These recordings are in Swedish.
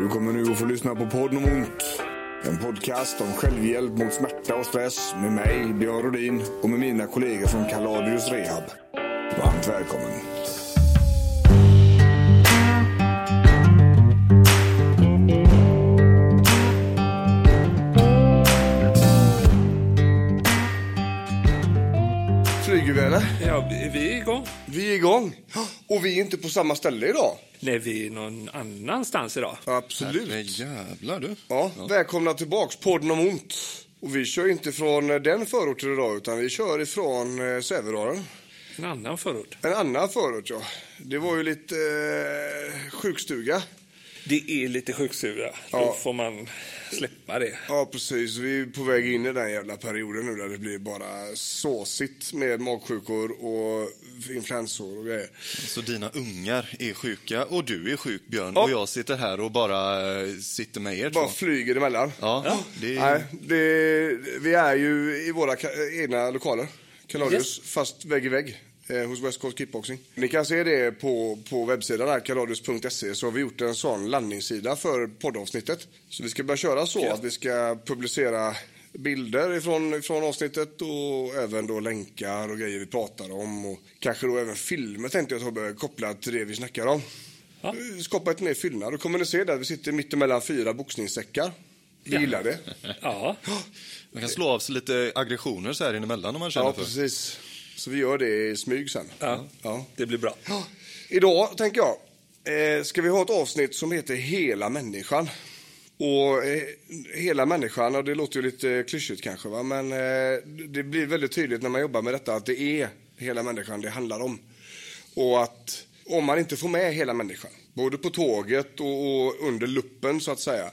Du kommer nu att få lyssna på podden om ont. En podcast om självhjälp mot smärta och stress med mig, Björn Rodin och med mina kollegor från Kaladius Rehab. Varmt välkommen. Flyger vi eller? Ja, vi är igång. Vi är igång. Och vi är inte på samma ställe idag. Nej, vi är någon annanstans idag. Absolut. Men jävlar du. Ja, välkomna tillbaks, podden om ont. Och vi kör inte från eh, den förorten idag, utan vi kör ifrån eh, Sävedalen. En annan förort. En annan förort, ja. Det var ju lite eh, sjukstuga. Det är lite sjukstuga. Då Ja. får man släppa det. Ja, precis. Vi är på väg in i den jävla perioden nu där det blir bara såsigt med magsjukor och influensor och grejer. Så dina ungar är sjuka och du är sjuk Björn Ja. och jag sitter här och bara eh, sitter med er Bara två. flyger emellan. Ja, det är... Nej, det, vi är ju i våra egna lokaler, Kaladius, fast vägg i vägg eh, hos West Coast Kickboxing. Ni kan se det på, på webbsidan här, kaladius.se, så har vi gjort en sån landningssida för poddavsnittet. Så vi ska börja köra så att vi ska publicera bilder ifrån, ifrån avsnittet och även då länkar och grejer vi pratar om och kanske då även filmer tänkte jag Tobbe, kopplat till det vi snackar om. Ja. Skapa ett mer fyllnad. Då kommer ni se där, vi sitter mitt emellan fyra boxningssäckar. Vi gillar det. Ja, Man kan slå av sig lite aggressioner så här emellan om man känner Ja, för. precis. Så vi gör det i smyg sen. ja. Ja. det blir bra. Idag, tänker jag, eh, ska vi ha ett avsnitt som heter Hela människan. Och eh, hela människan, och det låter ju lite klyschigt kanske, va? men eh, det blir väldigt tydligt när man jobbar med detta att det är hela människan det handlar om. Och att om man inte får med hela människan, både på tåget och, och under luppen så att säga,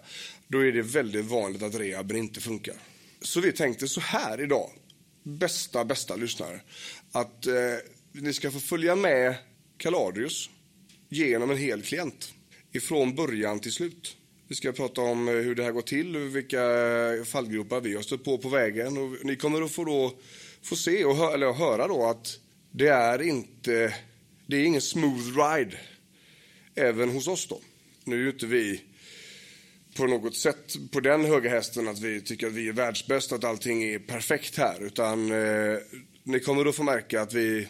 då är det väldigt vanligt att rehaben inte funkar. Så vi tänkte så här idag, bästa, bästa lyssnare, att eh, ni ska få följa med Kaladius genom en hel klient. Ifrån början till slut. Vi ska prata om eh, hur det här går till, och vilka fallgropar vi har stött på på vägen. Och ni kommer att få, då, få se och hö, eller höra då att det är inte, det är ingen smooth ride. Även hos oss då. Nu är ju inte vi på något sätt på den höga hästen att vi tycker att vi är världsbäst, att allting är perfekt här. Utan eh, ni kommer då få märka att vi,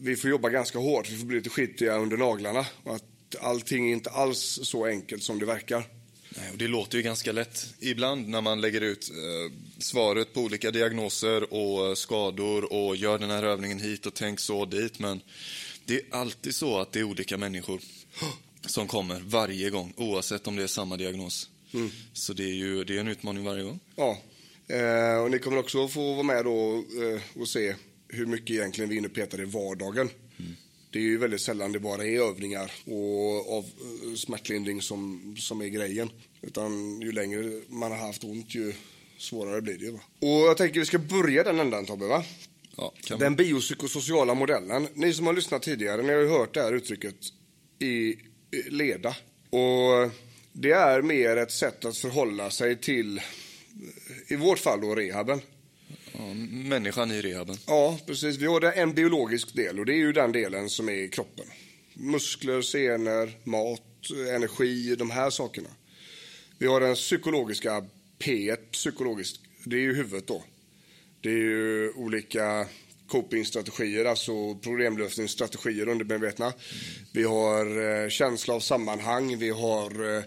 vi får jobba ganska hårt, vi får bli lite skitiga under naglarna. Och att allting är inte alls så enkelt som det verkar. Nej, och det låter ju ganska lätt ibland när man lägger ut eh, svaret på olika diagnoser och eh, skador och gör den här övningen hit och tänk så dit. Men det är alltid så att det är olika människor som kommer varje gång oavsett om det är samma diagnos. Så det är ju det är en utmaning varje gång. Ja, eh, och ni kommer också få vara med då eh, och se hur mycket egentligen vi är inne och petar i vardagen. Det är ju väldigt sällan det bara är övningar och av eh, smärtlindring som, som är grejen. Utan ju längre man har haft ont ju svårare blir det. Va? Och jag tänker vi ska börja den ändan Tobbe va? Ja, kan Den biopsykosociala modellen. Ni som har lyssnat tidigare, ni har ju hört det här uttrycket i leda. Och det är mer ett sätt att förhålla sig till, i vårt fall då, rehaben. ja, människan i rehaben. Ja, precis. Vi har en biologisk del och det är ju den delen som är kroppen. Muskler, senor, mat, energi, de här sakerna. Vi har den psykologiska P, psykologiskt. Det är ju huvudet då. Det är ju olika copingstrategier, alltså problemlösningsstrategier undermedvetna. Vi har eh, känsla av sammanhang, vi har eh,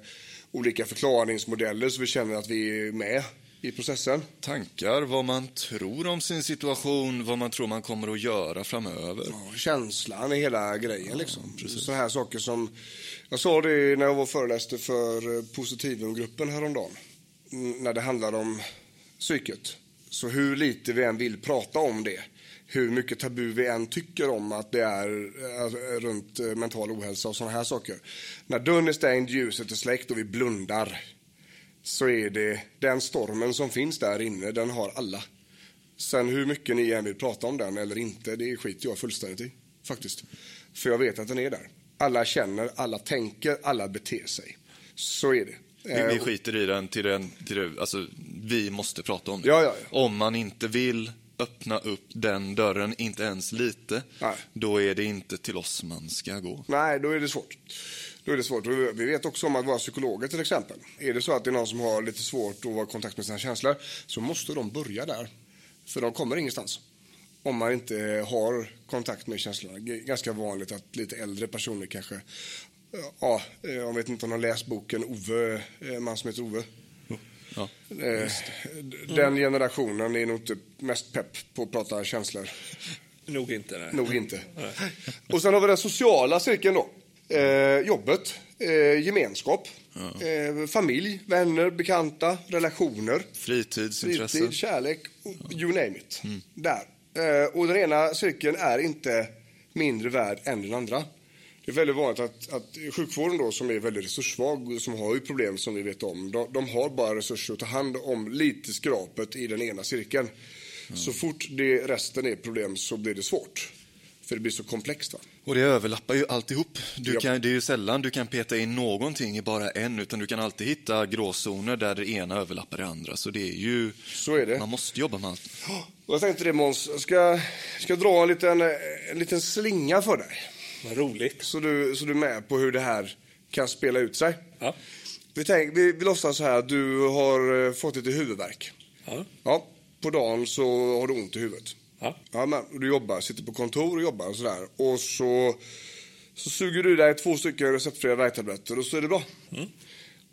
olika förklaringsmodeller så vi känner att vi är med i processen. Tankar, vad man tror om sin situation, vad man tror man kommer att göra framöver. Ja, känslan i hela grejen. Liksom. Sådana här saker som... Jag sa det när jag var föreläste för eh, Positivum-gruppen häromdagen. Mm, När det handlar om psyket. Så hur lite vi än vill prata om det hur mycket tabu vi än tycker om att det är eh, runt eh, mental ohälsa och sådana här saker. När dörren är stängd, ljuset är släckt och vi blundar så är det den stormen som finns där inne, den har alla. Sen hur mycket ni än vill prata om den eller inte, det skiter jag fullständigt i. Faktiskt. För jag vet att den är där. Alla känner, alla tänker, alla beter sig. Så är det. Vi, Eh, vi skiter i den till den, till det, alltså vi måste prata om det. Ja, ja, ja. Om man inte vill öppna upp den dörren, inte ens lite, Nej. då är det inte till oss man ska gå. Nej, då är det svårt. Då är det svårt. Vi vet också om att våra psykologer till exempel. Är det så att det är någon som har lite svårt att vara i kontakt med sina känslor så måste de börja där. För de kommer ingenstans. Om man inte har kontakt med känslorna. Det är ganska vanligt att lite äldre personer kanske Ja, eh, jag vet inte om de har läst boken Ove, eh, en man som heter Ove. Ja. Eh, Den generationen är nog inte mest pepp på att prata känslor. Nog inte. Nej. Nog inte. Och sen har vi den sociala cirkeln då. Eh, jobbet, eh, gemenskap, eh, familj, vänner, bekanta, relationer, Fritidsintressen. fritid, kärlek, you name it. Där. Eh, och den ena cirkeln är inte mindre värd än den andra. Det är väldigt vanligt att, att sjukvården då som är väldigt resurssvag, som har ju problem som vi vet om, de, de har bara resurser att ta hand om lite skrapet i den ena cirkeln. Så fort det resten är problem så blir det svårt. För det blir så komplext. Va? Och det överlappar ju alltihop. Du Ja. kan, det är ju sällan du kan peta in någonting i bara en, utan du kan alltid hitta gråzoner där det ena överlappar det andra. Så det är ju... Så är det. Man måste jobba med allt. Och jag tänkte det Måns, jag ska, ska dra en liten, en liten slinga för dig. Vad roligt. Så du, så du är med på hur det här kan spela ut sig. Ja. Vi, tänk, vi, vi låtsas så här att du har eh, fått lite huvudvärk. Ja. Ja, på dagen så har du ont i huvudet. Ja. Ja, men, du jobbar, sitter på kontor och jobbar och sådär. Och så, så suger du dig två stycken receptfria värktabletter och så är det bra.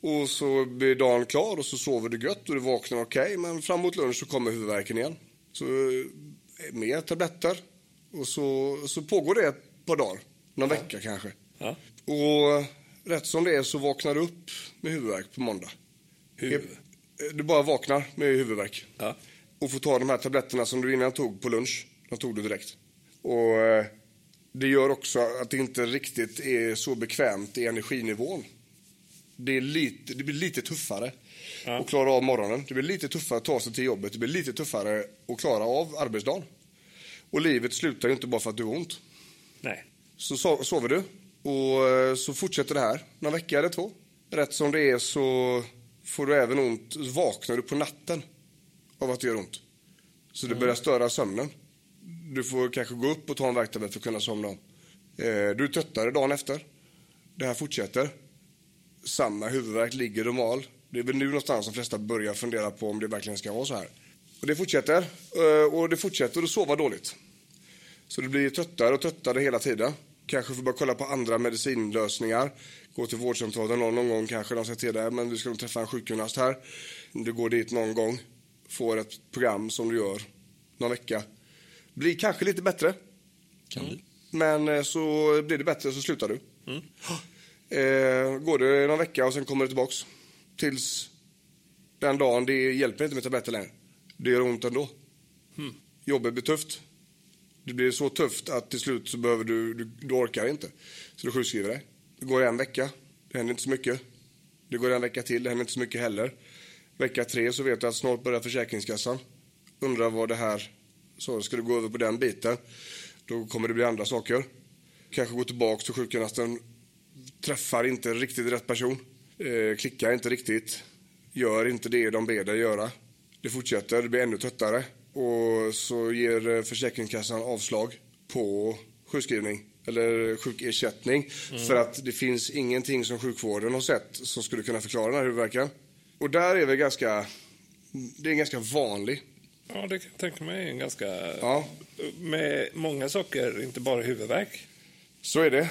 Och så blir dagen klar och så sover du gött och du vaknar okej. men framåt lunch så kommer huvudvärken igen. Så eh, mer tabletter. Och så, så pågår det ett par dagar. Någon vecka kanske. Ja. Och rätt som det är så vaknar du upp med huvudvärk på måndag. Huvud. Du bara vaknar med huvudvärk. Ja. Och får ta de här tabletterna som du innan tog på lunch. De tog du direkt. Och eh, det gör också att det inte riktigt är så bekvämt i energinivån. Det, är lite, det blir lite tuffare att klara av morgonen. Det blir lite tuffare att ta sig till jobbet. Det blir lite tuffare att klara av arbetsdagen. Och livet slutar ju inte bara för att du har ont. Nej. Så so- sover du och eh, så fortsätter det här några vecka eller två. Rätt som det är så får du även ont, vaknar du på natten av att det gör ont. Så det börjar störa sömnen. Du får kanske gå upp och ta en värktablett för att kunna somna om. Eh, Du är tröttare dagen efter. Det här fortsätter. Samma huvudvärk ligger och mal. Det är väl nu någonstans de flesta börjar fundera på om det verkligen ska vara så här. Och det fortsätter. eh, Och det fortsätter att sova dåligt. Så du blir tröttare och tröttare hela tiden. Kanske får börja kolla på andra medicinlösningar. Gå till vårdcentralen någon, någon gång kanske de säger till dig, men du ska nog träffa en sjukgymnast här. Du går dit någon gång, får ett program som du gör någon vecka. Blir kanske lite bättre. Kan bli. Men eh, så blir det bättre så slutar du. Eh, går det någon vecka och sen kommer det tillbaks. Tills den dagen, det hjälper inte med tabletter längre. Det gör ont ändå. Jobbet blir tufft. Det blir så tufft att till slut så behöver du, du, du orkar inte. Så du sjukskriver dig. Det går en vecka, det händer inte så mycket. Det går en vecka till, det händer inte så mycket heller. Vecka tre så vet du att snart börjar Försäkringskassan. Undrar vad det här, så ska du gå över på den biten. Då kommer det bli andra saker. Kanske gå tillbaka till sjukgymnasten. Träffar inte riktigt rätt person. Eh, klickar inte riktigt. Gör inte det de ber dig göra. Det fortsätter, det blir ännu tröttare. Och så ger eh, Försäkringskassan avslag på sjukskrivning eller sjukersättning. För att det finns ingenting som sjukvården har sett som skulle kunna förklara den här huvudvärken. Och där är vi ganska, det är ganska vanlig. Ja, det kan jag tänka mig. En ganska... Ja. Med många saker, inte bara huvudvärk. Så är det.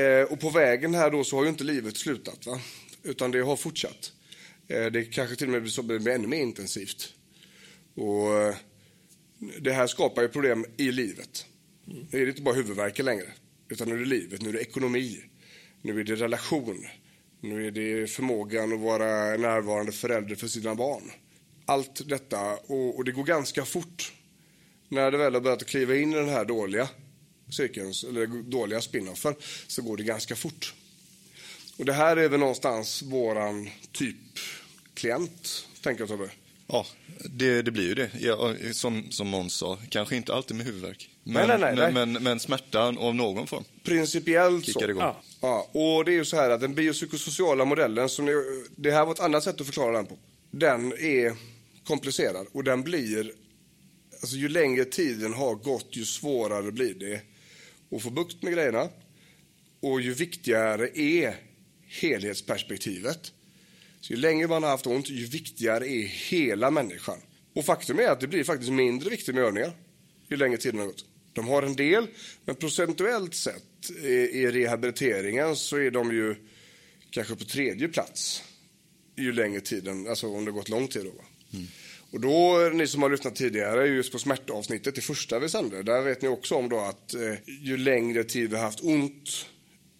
Eh, och på vägen här då så har ju inte livet slutat va? Utan det har fortsatt. Eh, det kanske till och med blir ännu mer intensivt. Och eh, det här skapar ju problem i livet. Nu är det inte bara huvudvärken längre. Utan nu är det livet, nu är det ekonomi. Nu är det relation. Nu är det förmågan att vara närvarande förälder för sina barn. Allt detta, och, och det går ganska fort När det väl har börjat kliva in i den här dåliga cirkeln, eller dåliga spinoffen, så går det ganska fort. Och det här är väl någonstans våran typ klient, tänker jag Tobbe. Ja, det, det blir ju det. Ja, som, som Måns sa, kanske inte alltid med huvudvärk. Men, Nej, nej, nej, men, men, men smärtan av någon form. Principiellt så. Kickar igång. Ja. Ja, och det är ju så här att den biopsykosociala modellen, som ni, det här var ett annat sätt att förklara den på. Den är komplicerad och den blir, alltså ju längre tiden har gått ju svårare blir det att få bukt med grejerna. Och ju viktigare är helhetsperspektivet. Så ju längre man har haft ont, ju viktigare är hela människan. Och faktum är att det blir faktiskt mindre viktigt med övningar ju längre tiden har gått. De har en del, men procentuellt sett i, i rehabiliteringen så är de ju kanske på tredje plats ju längre tiden, alltså om det har gått lång tid. Då, va? Och då, ni som har lyssnat tidigare just på smärtavsnittet, det första vi sände, där vet ni också om då att eh, ju längre tid vi har haft ont,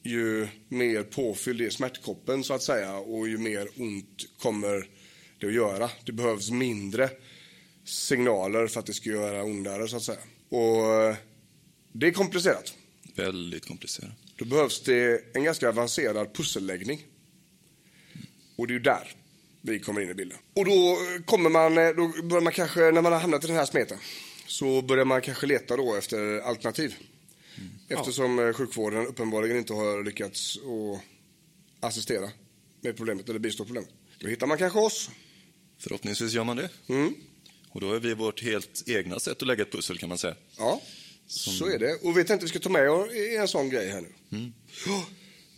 ju mer påfylld är smärtkoppen så att säga och ju mer ont kommer det att göra. Det behövs mindre signaler för att det ska göra ondare så att säga. Och det är komplicerat. Väldigt komplicerat. Då behövs det en ganska avancerad pusselläggning. Och det är ju där vi kommer in i bilden. Och då kommer man, eh, då börjar man kanske, när man har hamnat i den här smeten, så börjar man kanske leta då efter alternativ. Eftersom eh, sjukvården uppenbarligen inte har lyckats att assistera med problemet eller bistå problemet. Då hittar man kanske oss. Förhoppningsvis gör man det. Mm. Och då är vi vårt helt egna sätt att lägga ett pussel kan man säga. Ja, så är det. Och vi tänkte vi ska ta med en sån grej här nu. Ja.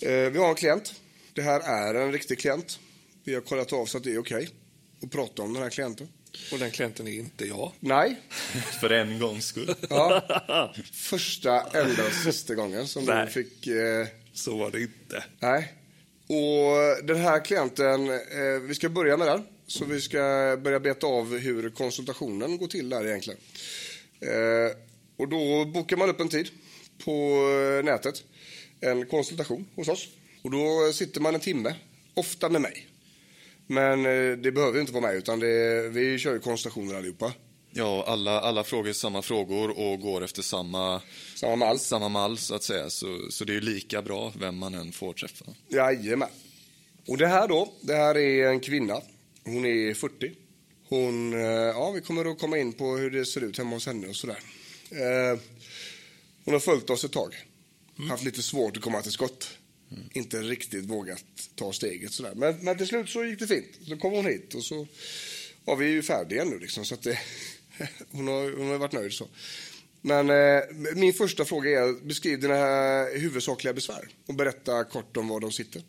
Eh, Vi har en klient. Det här är en riktig klient. Vi har kollat av så att det är okej att prata om den här klienten. Och den klienten är inte jag. Nej. För en gångs skull. Ja. Första, enda och sista gången som du Nej. fick... Eh, Så var det inte. nej. Och den här klienten, eh, vi ska börja med den. Så vi ska börja beta av hur konsultationen går till där egentligen. Eh, och då bokar man upp en tid på eh, nätet. En konsultation hos oss. Och då sitter man en timme, ofta med mig. Men eh, det behöver inte vara mig, utan det, vi kör ju konsultationer allihopa. Ja, alla, alla frågar samma frågor och går efter samma, Samma mall. samma mall så att säga. Så, så det är ju lika bra vem man än får träffa. Jajamän. Och det här då, det här är en kvinna. Hon är 40. Hon, eh, ja vi kommer att komma in på hur det ser ut hemma hos henne och sådär. Eh, hon har följt oss ett tag. Haft lite svårt att komma till skott. Inte riktigt vågat ta steget sådär. Men, men till slut så gick det fint. Så kom hon hit och så var vi ju färdiga nu liksom. Så att det, hon, har, hon har varit nöjd så. Men eh, min första fråga är, beskriv dina huvudsakliga besvär och berätta kort om var de sitter.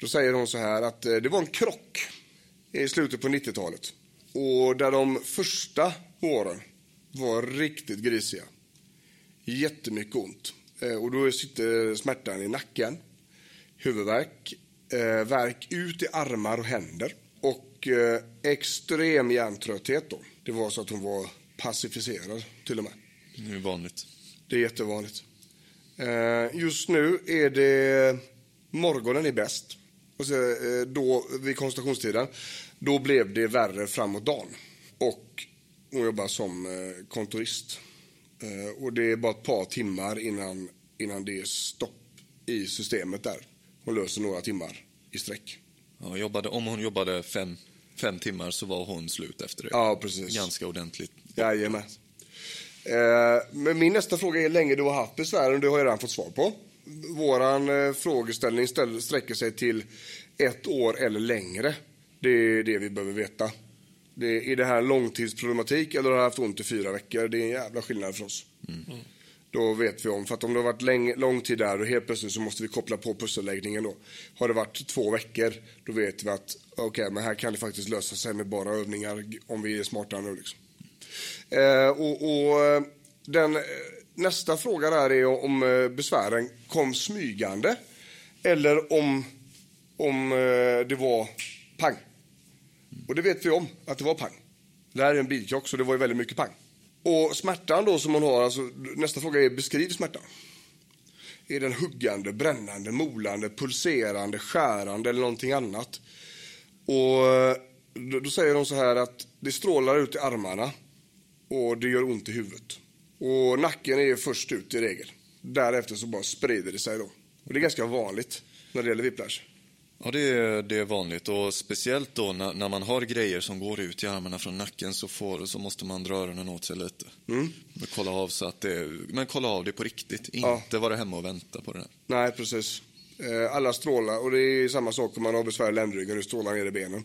Då säger hon så här att eh, det var en krock i slutet på 90-talet. Och där de första åren var riktigt grisiga. Jättemycket ont. Eh, och då sitter smärtan i nacken, huvudvärk, eh, värk ut i armar och händer och eh, extrem hjärntrötthet. Då. Det var så att hon var pacificerad till och med. Det är vanligt. Det är jättevanligt. Eh, just nu är det morgonen är bäst. Och så, eh, då, vid konsultationstiden, då blev det värre framåt dagen. Och hon jobbar som eh, kontorist. Eh, och det är bara ett par timmar innan, innan det är stopp i systemet där. Hon löser några timmar i sträck. Ja, jobbade, om hon jobbade fem, fem timmar så var hon slut efter det. Ja, precis. Ganska ordentligt. Jajamän. Eh, men min nästa fråga är hur länge du har haft besvären. Det har jag redan fått svar på. Våran eh, frågeställning ställ, sträcker sig till ett år eller längre. Det är det vi behöver veta. Det, är det här långtidsproblematik eller har du haft ont i fyra veckor? Det är en jävla skillnad för oss. Då vet vi om. För att om det har varit länge, lång tid där och helt plötsligt så måste vi koppla på pusselläggningen då. Har det varit två veckor, då vet vi att okej, men här kan det faktiskt lösa sig med bara övningar om vi är smarta nu liksom. Eh, och, och eh, den, eh, nästa fråga där är om eh, besvären kom smygande eller om, om det var pang. Och det vet vi om, att det var pang. Det här är en bilkrock, så det var ju väldigt mycket pang. Och smärtan då som hon har, alltså, nästa fråga är beskriv smärtan. Är den huggande, brännande, molande, pulserande, skärande eller någonting annat? Och eh, då, då säger de så här att det strålar ut i armarna och det gör ont i huvudet. Och nacken är först ut i regel. Därefter så bara sprider det sig då. Och det är ganska vanligt när det gäller whiplash. Ja, det är, det är vanligt och speciellt då när, när man har grejer som går ut i armarna från nacken så, får, så måste man dra öronen åt sig lite. Mm. Men kolla av så att det, men kolla av det på riktigt, Ja. inte vara hemma och vänta på det där. Nej, precis. Eh, Alla strålar, och det är samma sak om man har besvär i ländryggen, hur strålar ner i benen.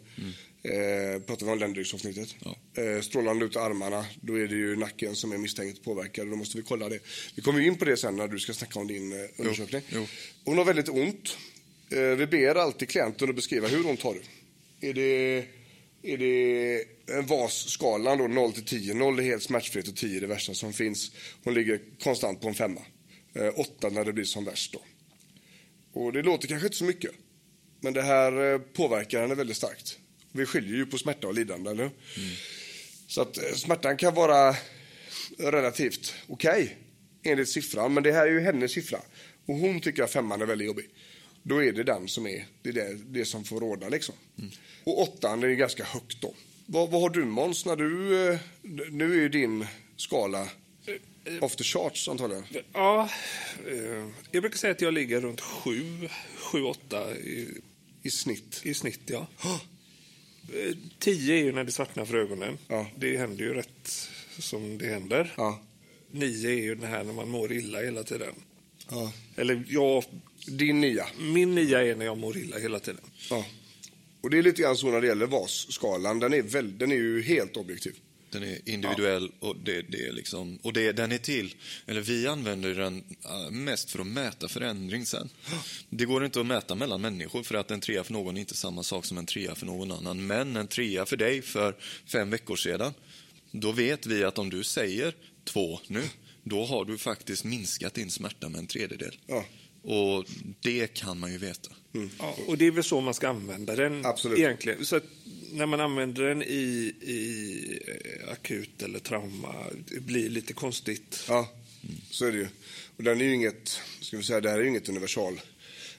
Eh, pratar vi om ländryggsavsnittet. Eh, strålar ut i armarna, då är det ju nacken som är misstänkt påverkad. Då måste vi kolla det. Vi kommer in på det sen när du ska snacka om din eh, undersökning. jo. Hon har väldigt ont. Eh, vi ber alltid klienten att beskriva hur ont har du. Är det, är det en VAS-skalan då 0 till 10? 0 är helt smärtfritt och 10 är det värsta som finns. Hon ligger konstant på en femma. Eh, 8 när det blir som värst då. Och det låter kanske inte så mycket. Men det här eh, påverkar henne väldigt starkt. Vi skiljer ju på smärta och lidande, eller hur? Så att eh, smärtan kan vara relativt okej enligt siffran. Men det här är ju hennes siffra. Och hon tycker att femman är väldigt jobbig. Då är det den som är det, är det, det som får råda liksom. Och åttan är ganska högt då. Vad, vad har du Måns när du, eh, nu är ju din skala off the charts antagligen. Ja, eh, jag brukar säga att jag ligger runt 7, 7 8 i, I snitt. i snitt. Ja. Eh, 10 är ju när det svartnar för ögonen. Ja. Det händer ju rätt som det händer. Ja. 9 är ju det här när man mår illa hela tiden. Ja. Eller jag, Din nia. min nia är när jag mår illa hela tiden. Ja. Och det är lite grann så när det gäller VAS-skalan. Den är, väl, den är ju helt objektiv. Den är individuell och, det, det är liksom, och det, den är till, eller vi använder den äh, mest för att mäta förändring sen. Det går inte att mäta mellan människor för att en trea för någon är inte samma sak som en trea för någon annan. Men en trea för dig för fem veckor sedan, då vet vi att om du säger två nu, då har du faktiskt minskat din smärta med en tredjedel. Ja. Och det kan man ju veta. Ja, och det är väl så man ska använda den Absolut. egentligen. Så att när man använder den i, i eh, akut eller trauma, det blir lite konstigt. Ja, så är det ju. Och den är ju inget, ska vi säga, det här är ju inget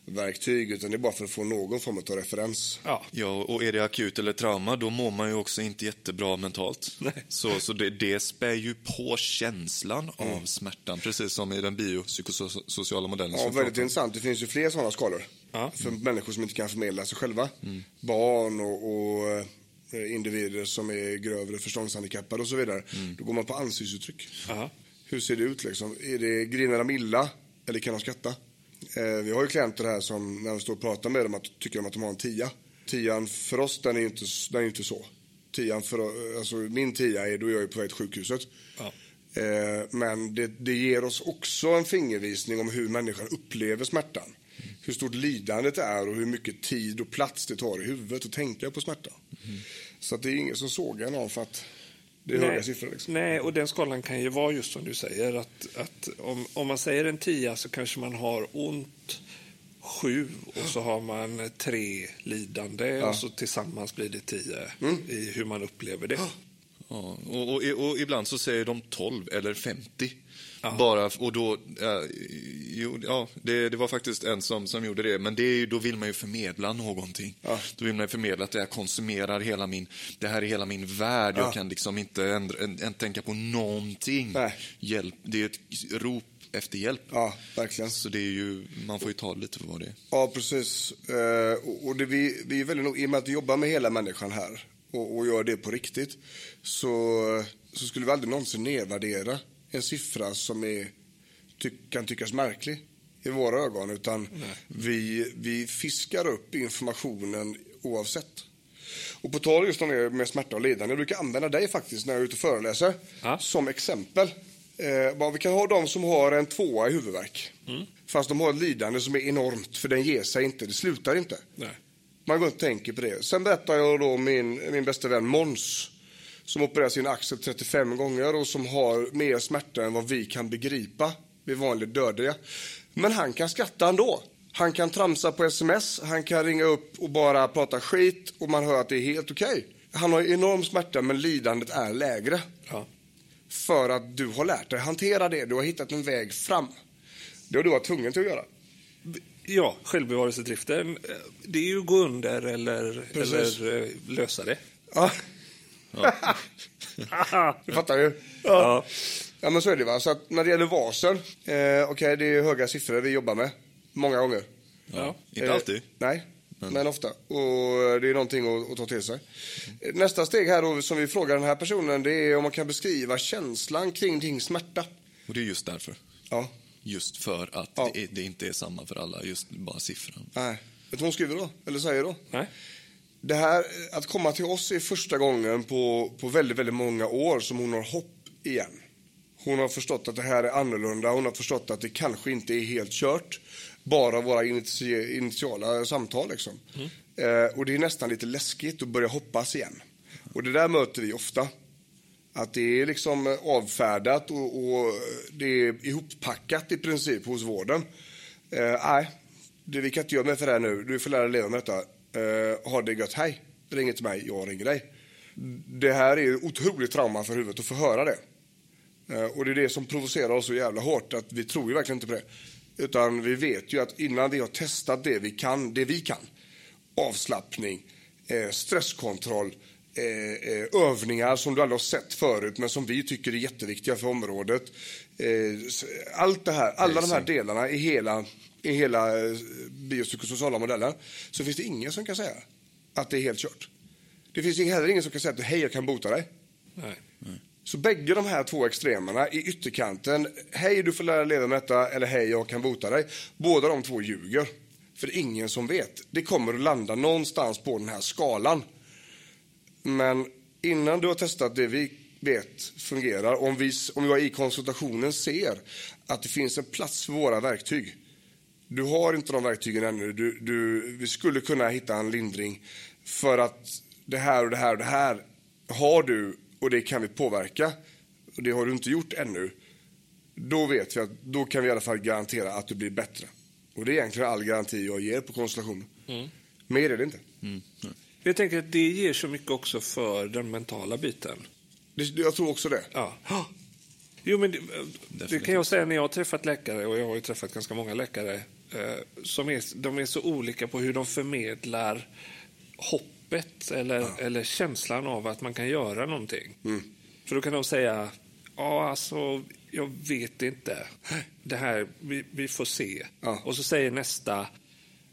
universalverktyg utan det är bara för att få någon form av referens. Ja. Ja, och är det akut eller trauma, då mår man ju också inte jättebra mentalt. Nej. Så, så det, det spär ju på känslan av smärtan, precis som i den biopsykosociala modellen. Ja, väldigt intressant. Det finns ju fler sådana skalor. Ja. För människor som inte kan förmedla sig själva. Barn och, och eh, individer som är grövre förståndshandikappade och så vidare. Då går man på ansiktsuttryck. Aha. Hur ser det ut liksom? Är det griner de illa eller kan de skratta? Eh, vi har ju klienter här som när vi står och pratar med dem att, tycker de att de har en tia. Tian för oss den är ju inte, den är inte så. Tian för, alltså min tia är då jag är på väg till sjukhuset. Ja. Eh, men det, det ger oss också en fingervisning om hur människan upplever smärtan. Hur stort lidandet är och hur mycket tid och plats det tar i huvudet att tänka på smärta. Så att det är ingen som sågar någon för att det är höga siffror. Liksom. Nej, och den skalan kan ju vara just som du säger. att, att om, om man säger en tia så kanske man har ont sju och så har man tre lidande och så tillsammans blir det tio Mm. i hur man upplever det. Ja, och, och, och ibland så säger de 12 eller 50. Ja. Bara, och då, äh, jo, ja, det, det var faktiskt en som, som gjorde det, men det är ju, då vill man ju förmedla någonting. Ja. Då vill man ju förmedla att det här konsumerar hela min, det här är hela min värld, Ja. jag kan liksom inte ändra, en, en, tänka på någonting. Nej. Hjälp, det är ett rop efter hjälp. Ja, verkligen. Så det är ju, man får ju ta lite för vad det är. Ja, precis. Eh, och det, vi, vi är väldigt I och med att vi jobbar med hela människan här och, och gör det på riktigt så, så skulle vi aldrig någonsin nedvärdera en siffra som är, ty, kan tyckas märklig i våra ögon. Utan vi, vi fiskar upp informationen oavsett. Och på tal just om det med smärta och lidande. Jag brukar använda dig faktiskt när jag är ute och föreläser Ja. som exempel. Eh, vi kan ha de som har en tvåa i huvudvärk. Fast de har ett lidande som är enormt, för den ger sig inte, det slutar inte. Nej. Man går och tänker på det. Sen berättar jag då min, min bästa vän Mons som opererar sin axel 35 gånger och som har mer smärta än vad vi kan begripa, vi vanliga dödliga. Men han kan skratta ändå. Han kan tramsa på sms, han kan ringa upp och bara prata skit och man hör att det är helt okej. Han har enorm smärta men lidandet är lägre. Ja. För att du har lärt dig hantera det, du har hittat en väg fram. Det har du varit tvungen till att göra. Ja, självbevarelsedriften, det är ju gå under eller, eller eh, lösa det. Ja, du fattar ju. Ja. Ja men så är det va. Så att när det gäller varsel, eh, okej det är höga siffror vi jobbar med. Många gånger. Ja. Inte Eh, alltid. Nej, men ofta. Och det är någonting att, att ta till sig. Nästa steg här då, som vi frågar den här personen, det är om man kan beskriva känslan kring din smärta. Och det är just därför. Ja. Just för att Ja. det, är, det inte är samma för alla, just bara siffran. Nej. Vet du vad hon skriver då? Eller säger då? Nej. Det här, att komma till oss är första gången på, på väldigt, väldigt många år som hon har hopp igen. Hon har förstått att det här är annorlunda. Hon har förstått att det kanske inte är helt kört. Bara våra initi initiala samtal liksom. Eh, och det är nästan lite läskigt att börja hoppas igen. Och det där möter vi ofta. Att det är liksom avfärdat och, och det är ihoppackat i princip hos vården. Eh, nej, det, vi kan inte göra mer för det här nu. Du får lära dig leva med detta. Eh, ha det gött, hej. Ring inte mig, jag ringer dig. Det här är otroligt trauma för huvudet att få höra det. Eh, och det är det som provocerar oss så jävla hårt, att vi tror ju verkligen inte på det. Utan vi vet ju att innan vi har testat det vi kan, det vi kan, avslappning, eh, stresskontroll, eh, eh, övningar som du aldrig har sett förut men som vi tycker är jätteviktiga för området. Eh, allt det här, alla de här delarna i hela, i hela eh, biopsykosociala modellen så finns det ingen som kan säga att det är helt kört. Det finns heller ingen som kan säga att hej, jag kan bota dig. Nej. Så bägge de här två extremerna i ytterkanten, hej du får lära leva med detta, eller hej jag kan bota dig. Båda de två ljuger. För det är ingen som vet. Det kommer att landa någonstans på den här skalan. Men innan du har testat det vi vet fungerar, om vi, om jag i konsultationen ser att det finns en plats för våra verktyg. Du har inte de verktygen ännu. Du, du, vi skulle kunna hitta en lindring för att det här och det här och det här har du och det kan vi påverka. Och det har du inte gjort ännu. Då vet vi att då kan vi i alla fall garantera att du blir bättre. Och det är egentligen all garanti jag ger på konstellationen. Mer är det inte. Jag tänker att det ger så mycket också för den mentala biten. Det, jag tror också det. Ja. Jo, men det, det kan jag säga när jag har träffat läkare, och jag har ju träffat ganska många läkare, som är, de är så olika på hur de förmedlar hoppet eller, eller känslan av att man kan göra någonting. För då kan de säga, ja alltså, jag vet inte. Det här, vi, vi får se. Ja. Och så säger nästa,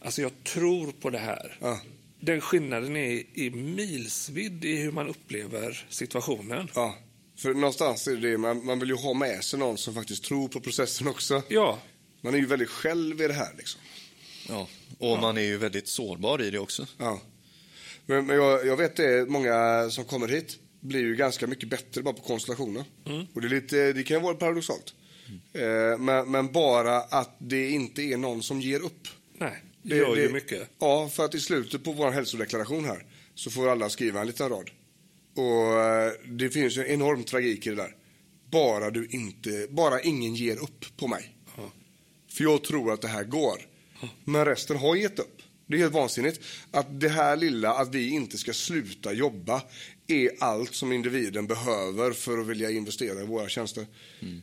alltså jag tror på det här. Ja. Den skillnaden är, är milsvidd i hur man upplever situationen. Ja, för någonstans är det det, man, man vill ju ha med sig någon som faktiskt tror på processen också. Ja, Man är ju väldigt själv i det här liksom. Ja. Och man är ju väldigt sårbar i det också. Ja. Men, men jag, jag vet det, många som kommer hit blir ju ganska mycket bättre bara på konstellationer. Och det, är lite, det kan vara paradoxalt. Eh, men, men bara att det inte är någon som ger upp. nej, det gör ju mycket. Ja, för att i slutet på vår hälsodeklaration här så får alla skriva en liten rad. Och eh, det finns ju en enorm tragik i det där. Bara du inte, bara ingen ger upp på mig. För jag tror att det här går. Men resten har gett upp. Det är helt vansinnigt. Att det här lilla, att vi inte ska sluta jobba, är allt som individen behöver för att vilja investera i våra tjänster.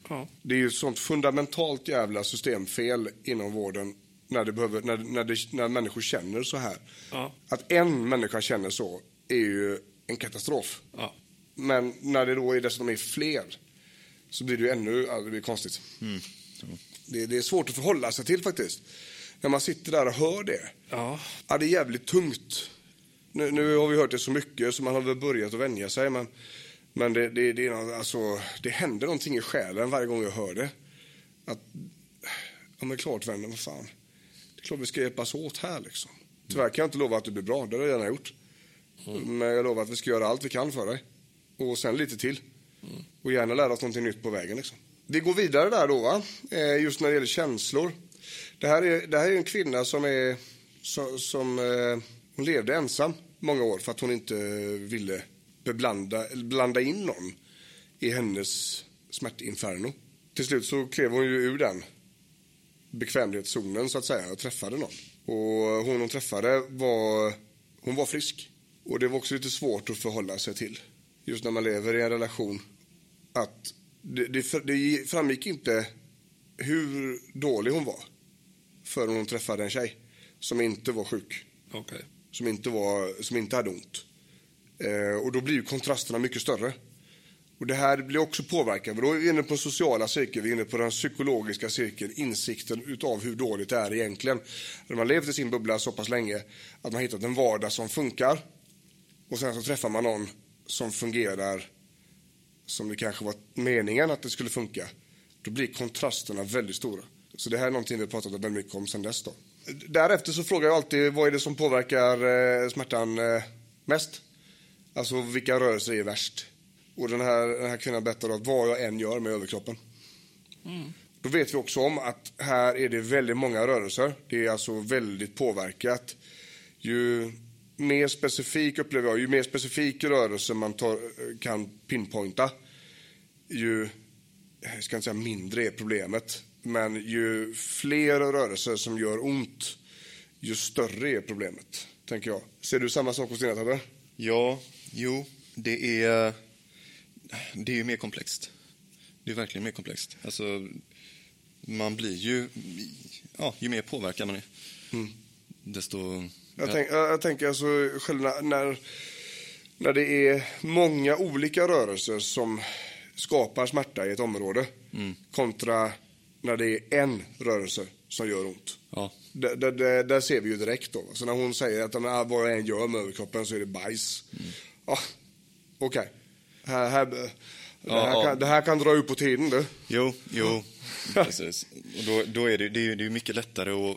Ja. Det är ju ett sånt fundamentalt jävla systemfel inom vården när, det behöver, när, när, det, när människor känner så här. Ja. Att en människa känner så är ju en katastrof. Ja. Men när det då är dessutom är fler så blir det ju ännu det blir konstigt. Det, det är svårt att förhålla sig till faktiskt. När man sitter där och hör det. Ja. Ja, det är jävligt tungt. Nu, nu har vi hört det så mycket så man har väl börjat att vänja sig. Men, men det, det, det, är alltså, det händer någonting i själen varje gång jag hör det. Att, ja men klart vännen, vad fan. Det är klart vi ska hjälpas åt här liksom. Tyvärr kan jag inte lova att det blir bra, det har jag redan gjort. Men jag lovar att vi ska göra allt vi kan för dig. Och sen lite till. Och gärna lära oss någonting nytt på vägen. Liksom. Vi går vidare där då, va? Eh, just när det gäller känslor. Det här är, det här är en kvinna som är som, som eh, hon levde ensam många år för att hon inte eh, ville beblanda, blanda in någon i hennes smärtinferno. Till slut så klev hon ju ur den bekvämlighetszonen så att säga och träffade någon. Och hon hon träffade var, hon var frisk. Och det var också lite svårt att förhålla sig till. Just när man lever i en relation. Att det, det, det framgick inte hur dålig hon var förrän hon träffade en tjej som inte var sjuk. Okej. Som inte, var, som inte hade ont. Eh, och då blir ju kontrasterna mycket större. Och det här blir också påverkat. Då är vi inne på den sociala cirkeln, vi är inne på den psykologiska cirkeln, insikten utav hur dåligt det är egentligen. När man levt i sin bubbla så pass länge att man hittat en vardag som funkar och sen så träffar man någon som fungerar som det kanske var meningen att det skulle funka. Då blir kontrasterna väldigt stora. Så det här är någonting vi pratat väldigt mycket om sen dess. Då. Därefter så frågar jag alltid vad är det som påverkar eh, smärtan eh, mest? Alltså vilka rörelser är värst? Och den här, den här kvinnan berättar att vad jag än gör med överkroppen. Mm. Då vet vi också om att här är det väldigt många rörelser. Det är alltså väldigt påverkat. Ju mer specifik upplever jag, ju mer specifik rörelse man tar, kan pinpointa, ju, jag ska inte säga mindre är problemet, men ju fler rörelser som gör ont, ju större är problemet, tänker jag. Ser du samma sak hos dina Tadde? Ja, jo, det är, det är ju mer komplext. Det är verkligen mer komplext. Alltså, man blir ju, ja, ju mer påverkad man är, mm. desto jag, tänk, jag tänker alltså själv när, när det är många olika rörelser som skapar smärta i ett område mm. kontra när det är en rörelse som gör ont. Ja. Där, där, där, ser vi ju direkt då. Så när hon säger att vad jag än gör med överkroppen så är det bajs. Mm. Ja, okej. Okay. Här, här, det, ja, här kan, det här kan dra ut på tiden du. Jo, jo. Precis. Och då, då är det, det, är, det är mycket lättare att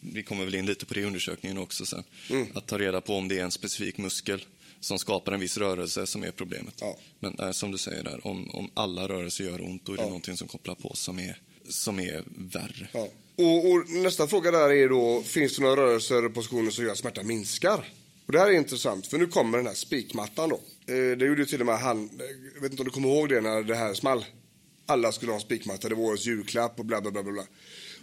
vi kommer väl in lite på det i undersökningen också sen, mm. att ta reda på om det är en specifik muskel som skapar en viss rörelse som är problemet. Ja. Men äh, som du säger där, om, om alla rörelser gör ont, då är det ja. någonting som kopplar på som är, som är värre. Ja. Och, och, nästa fråga där är då, finns det några rörelser och positioner som gör att smärtan minskar? Och det här är intressant, för nu kommer den här spikmattan då. Eh, det gjorde till och med han, jag vet inte om du kommer ihåg det när det här small. Alla skulle ha en spikmatta, det var årets julklapp och bla bla bla bla.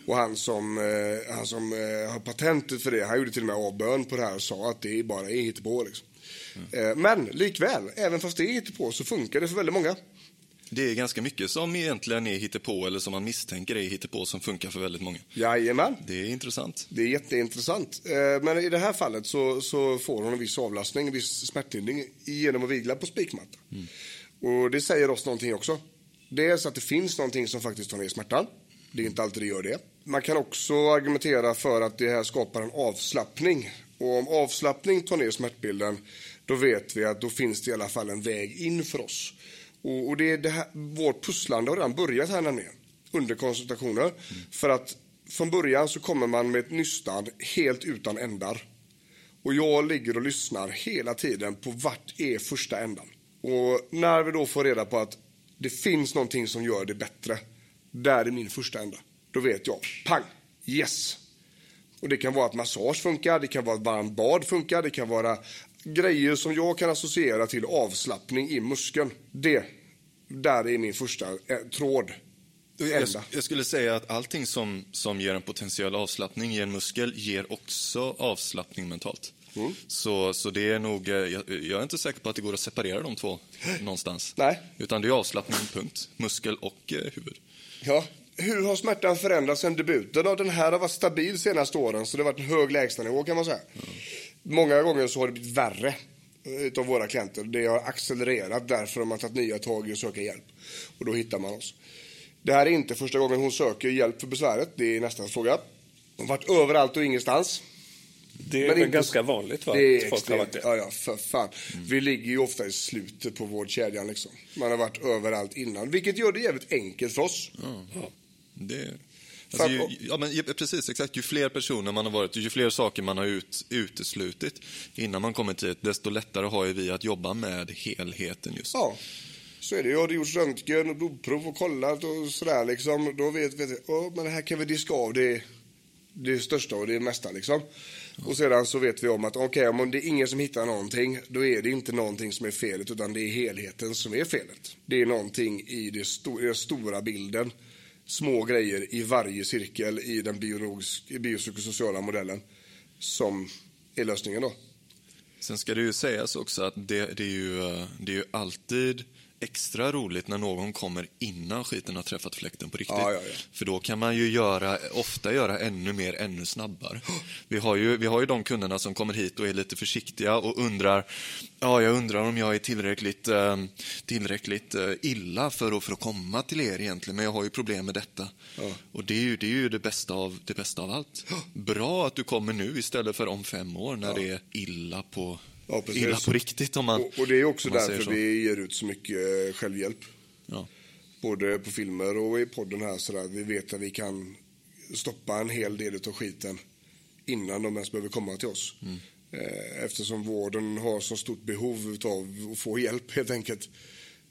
Och han som, eh, han som eh, har patentet för det, han gjorde till och med avbön på det här och sa att det bara är hittepå. Liksom. Mm. Eh, men likväl, även fast det är hittepå så funkar det för väldigt många. Det är ganska mycket som egentligen är hittepå eller som man misstänker är hittepå som funkar för väldigt många. Jajamän. Det är intressant. Det är jätteintressant. Eh, men i det här fallet så, så får hon en viss avlastning, en viss smärtlindring genom att vigla på spikmatta. Mm. Och det säger oss någonting också. Dels att det finns någonting som faktiskt tar ner smärtan. Det är inte alltid det gör det. Man kan också argumentera för att det här skapar en avslappning. Och om avslappning tar ner smärtbilden, då vet vi att då finns det i alla fall en väg in för oss. Och, och det är det här, vårt pusslande har redan börjat här nämligen, under konsultationer. Mm. För att från början så kommer man med ett nystan helt utan ändar. Och jag ligger och lyssnar hela tiden på vart är första ändan. Och när vi då får reda på att det finns någonting som gör det bättre, där är min första ända. Då vet jag, pang, yes. Och det kan vara att massage funkar, det kan vara att varmt bad funkar, det kan vara grejer som jag kan associera till avslappning i muskeln. Det, där är min första eh, tråd. Jag, jag, skulle säga att allting som, som ger en potentiell avslappning i en muskel ger också avslappning mentalt. Mm. Så, så det är nog, eh, jag, jag, är inte säker på att det går att separera de två någonstans. Nej. Utan det är avslappning, punkt. Muskel och eh, huvud. Ja, hur har smärtan förändrats sen debuten? Den här har varit stabil de senaste åren, så det har varit en hög lägstanivå kan man säga. Mm. Många gånger så har det blivit värre utav våra klienter. Det har accelererat därför har man tagit nya tag i att söka hjälp. Och då hittar man oss. Det här är inte första gången hon söker hjälp för besväret. Det är nästa fråga. Hon har varit överallt och ingenstans. Det är Men ganska vanligt va? Det är folk extremt, det. Ja, ja, för fan. Mm. Vi ligger ju ofta i slutet på vårdkedjan liksom. Man har varit överallt innan, vilket gör det jävligt enkelt för oss. Ja. Det... Alltså, ju, ja, men, precis, exakt. Ju fler personer man har varit, ju fler saker man har ut, uteslutit innan man kommer dit, desto lättare har ju vi att jobba med helheten just. Ja, så är det. Jag har gjort röntgen och blodprov och kollat och sådär liksom. Då vet vi, oh, men det här kan vi diska av det, det största och det mesta liksom. Och sedan så vet vi om att okej, okay, om det är ingen som hittar någonting, då är det inte någonting som är felet, utan det är helheten som är felet. Det är någonting i, det sto den stora bilden små grejer i varje cirkel i den biopsykosociala modellen som är lösningen då. Sen ska det ju sägas också att det, det, är, ju, eh, det är ju alltid extra roligt när någon kommer innan skiten har träffat fläkten på riktigt. Ja, ja, ja. För då kan man ju göra, ofta göra ännu mer, ännu snabbare. Vi har, ju, vi har ju de kunderna som kommer hit och är lite försiktiga och undrar, ja, jag undrar om jag är tillräckligt, eh, tillräckligt eh, illa för att, för att komma till er egentligen, men jag har ju problem med detta. Och det är ju, det, är ju det, bästa av, det bästa av allt. Bra att du kommer nu istället för om fem år när det är illa på, Ja, precis. illa på riktigt. Om man, Och, och det är också därför så. vi ger ut så mycket eh, självhjälp. Ja. Både på filmer och i podden här sådär. Vi vet att vi kan stoppa en hel del av skiten innan de ens behöver komma till oss. Mm. Eh, Eftersom vården har så stort behov av att få hjälp helt enkelt.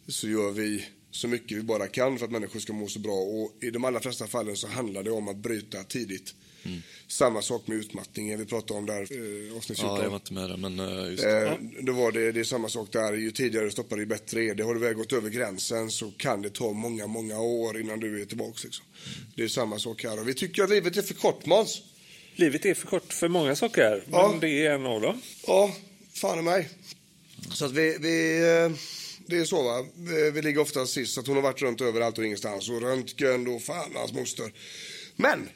Så gör vi så mycket vi bara kan för att människor ska må så bra. Och i de allra flesta fallen så handlar det om att bryta tidigt. Mm. Samma sak med utmattningen vi pratade om där, eh, avsnitt 14. ja, jag var inte med där, men eh, just det. Eh, då var det, det är samma sak där. Ju tidigare du stoppar, ju bättre är det. Har du väl gått över gränsen så kan det ta många, många år innan du är tillbaka. Liksom. Det är samma sak här. Och vi tycker att livet är för kort, Måns. Livet är för kort för många saker, Ja. men det är en av dem. Ja, fan i mig. Så att vi, vi, eh, det är så va. Vi, vi ligger ofta sist. Så att hon har varit runt överallt och ingenstans. Och röntgen och fan hans moster. Men,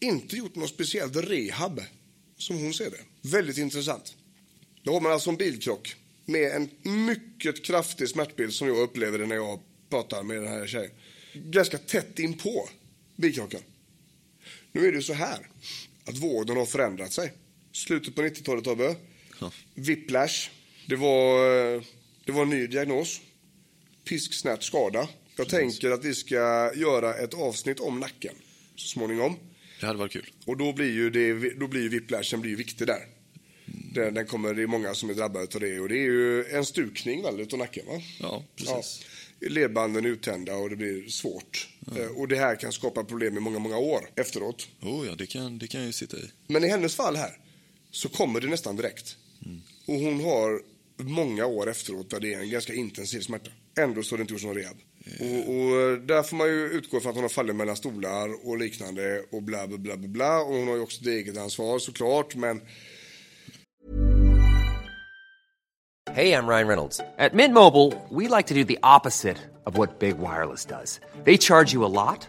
inte gjort något speciellt rehab. Som hon ser det. Väldigt intressant. Då har man alltså en bilkrock. Med en mycket kraftig smärtbild som jag upplever det när jag pratar med den här tjejen. Ganska tätt in på bilkrocken. Nu är det ju så här att vården har förändrat sig. Slutet på 90-talet, Tobbe. Ja. Whiplash. Det var, eh, det var en ny diagnos. Pisksnärt skada. Jag tänker att vi ska göra ett avsnitt om nacken så småningom. Det hade varit kul. Och då blir ju, det, då blir ju whiplashen blir ju viktig där. Den, den kommer, det är många som är drabbade av det och det är ju en stukning väl utav nacken va? Ja, precis. Ja. Ledbanden är uttända och det blir svårt. Eh, Och det här kan skapa problem i många, många år efteråt. Oh, ja, det kan, det kan jag ju sitta i. Men i hennes fall här så kommer det nästan direkt. Och hon har många år efteråt där det är en ganska intensiv smärta. Ändå så har det inte gjorts någon rehab. Och, och där får man ju utgå från att hon har fallit mellan stolar och liknande och bla bla bla bla bla. Och hon har ju också ett eget ansvar såklart men Hey, I'm Ryan Reynolds. At Mint Mobile, we like to do the opposite of what Big Wireless does. They charge you a lot,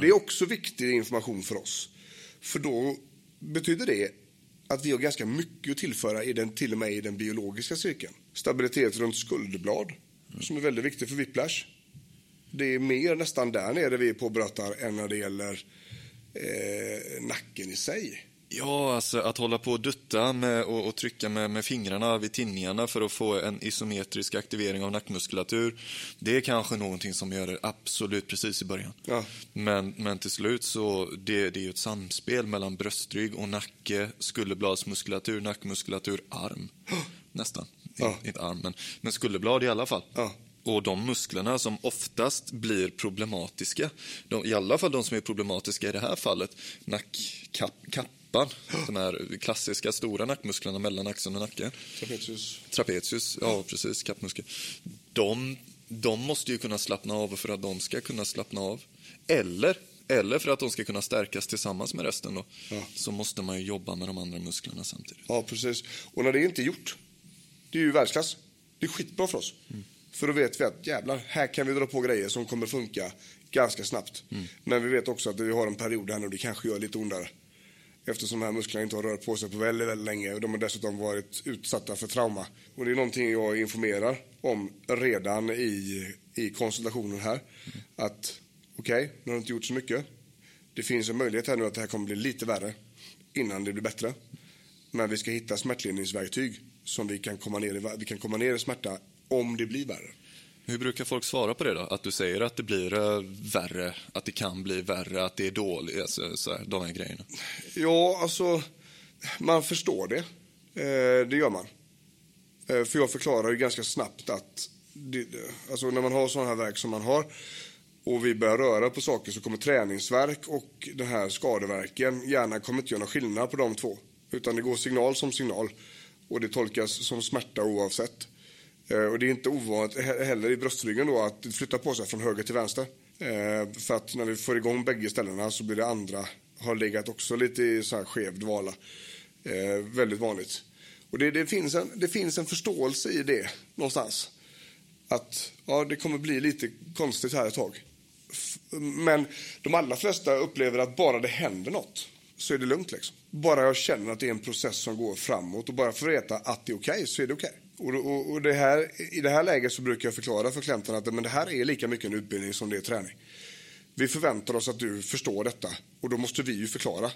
Det är också viktig information för oss. För då betyder det att vi har ganska mycket att tillföra i den, till och med i den biologiska cirkeln. Stabilitet runt skulderblad, som är väldigt viktigt för whiplash. Det är mer nästan där nere vi är än när det gäller eh, nacken i sig. Ja, alltså att hålla på och dutta med, och, och trycka med, med fingrarna vid tinningarna för att få en isometrisk aktivering av nackmuskulatur, det är kanske någonting som gör det absolut precis i början. Ja. Men, men till slut så, det, det är ju ett samspel mellan bröstrygg och nacke, skulderbladsmuskulatur, nackmuskulatur, arm. Nästan. Ja. Inte arm, men, men skulderblad i alla fall. Ja. Och de musklerna som oftast blir problematiska, de, i alla fall de som är problematiska i det här fallet, nackkappan, de här klassiska stora nackmusklerna mellan axeln och nacken, Trapezius. trapezius, ja precis, kappmuskel, de, de måste ju kunna slappna av för att de ska kunna slappna av. Eller, eller för att de ska kunna stärkas tillsammans med resten då, Ja. så måste man ju jobba med de andra musklerna samtidigt. Ja, precis. Och när det inte är gjort, det är ju världsklass. Det är skitbra för oss. För då vet vi att jävlar, här kan vi dra på grejer som kommer funka ganska snabbt. Men vi vet också att vi har en period här nu det kanske gör lite ondare. Eftersom de här musklerna inte har rört på sig på väldigt, väldigt länge och de har dessutom varit utsatta för trauma. Och det är någonting jag informerar om redan i, i konsultationen här. Att okej, nu har du inte gjort så mycket. Det finns en möjlighet här nu att det här kommer bli lite värre innan det blir bättre. Men vi ska hitta smärtlindringsverktyg som vi kan komma ner i, vi kan komma ner i smärta om det blir värre. Hur brukar folk svara på det då? Att du säger att det blir eh, värre, att det kan bli värre, att det är dåligt, alltså, så här, de här grejerna. Ja, alltså, man förstår det. Eh, det gör man. Eh, för jag förklarar ju ganska snabbt att det, alltså när man har sådana här verk som man har och vi börjar röra på saker så kommer träningsverk och den här skadeverken gärna kommer inte göra någon skillnad på de två. Utan det går signal som signal och det tolkas som smärta oavsett. Eh, och det är inte ovanligt heller i bröstryggen då att det flyttar på sig från höger till vänster. Eh, för att när vi får igång bägge ställena så blir det andra har legat också lite i så här skev dvala. Eh, väldigt vanligt. Och det, det, finns en, det finns en förståelse i det någonstans. Att ja, det kommer bli lite konstigt här ett tag. Men de allra flesta upplever att bara det händer något så är det lugnt. Liksom. Bara jag känner att det är en process som går framåt och bara får veta att det är okej okay, så är det okej. Okay. Och, och, och det här, I det här läget så brukar jag förklara för klienterna att men det här är lika mycket en utbildning som det är träning. Vi förväntar oss att du förstår detta och då måste vi ju förklara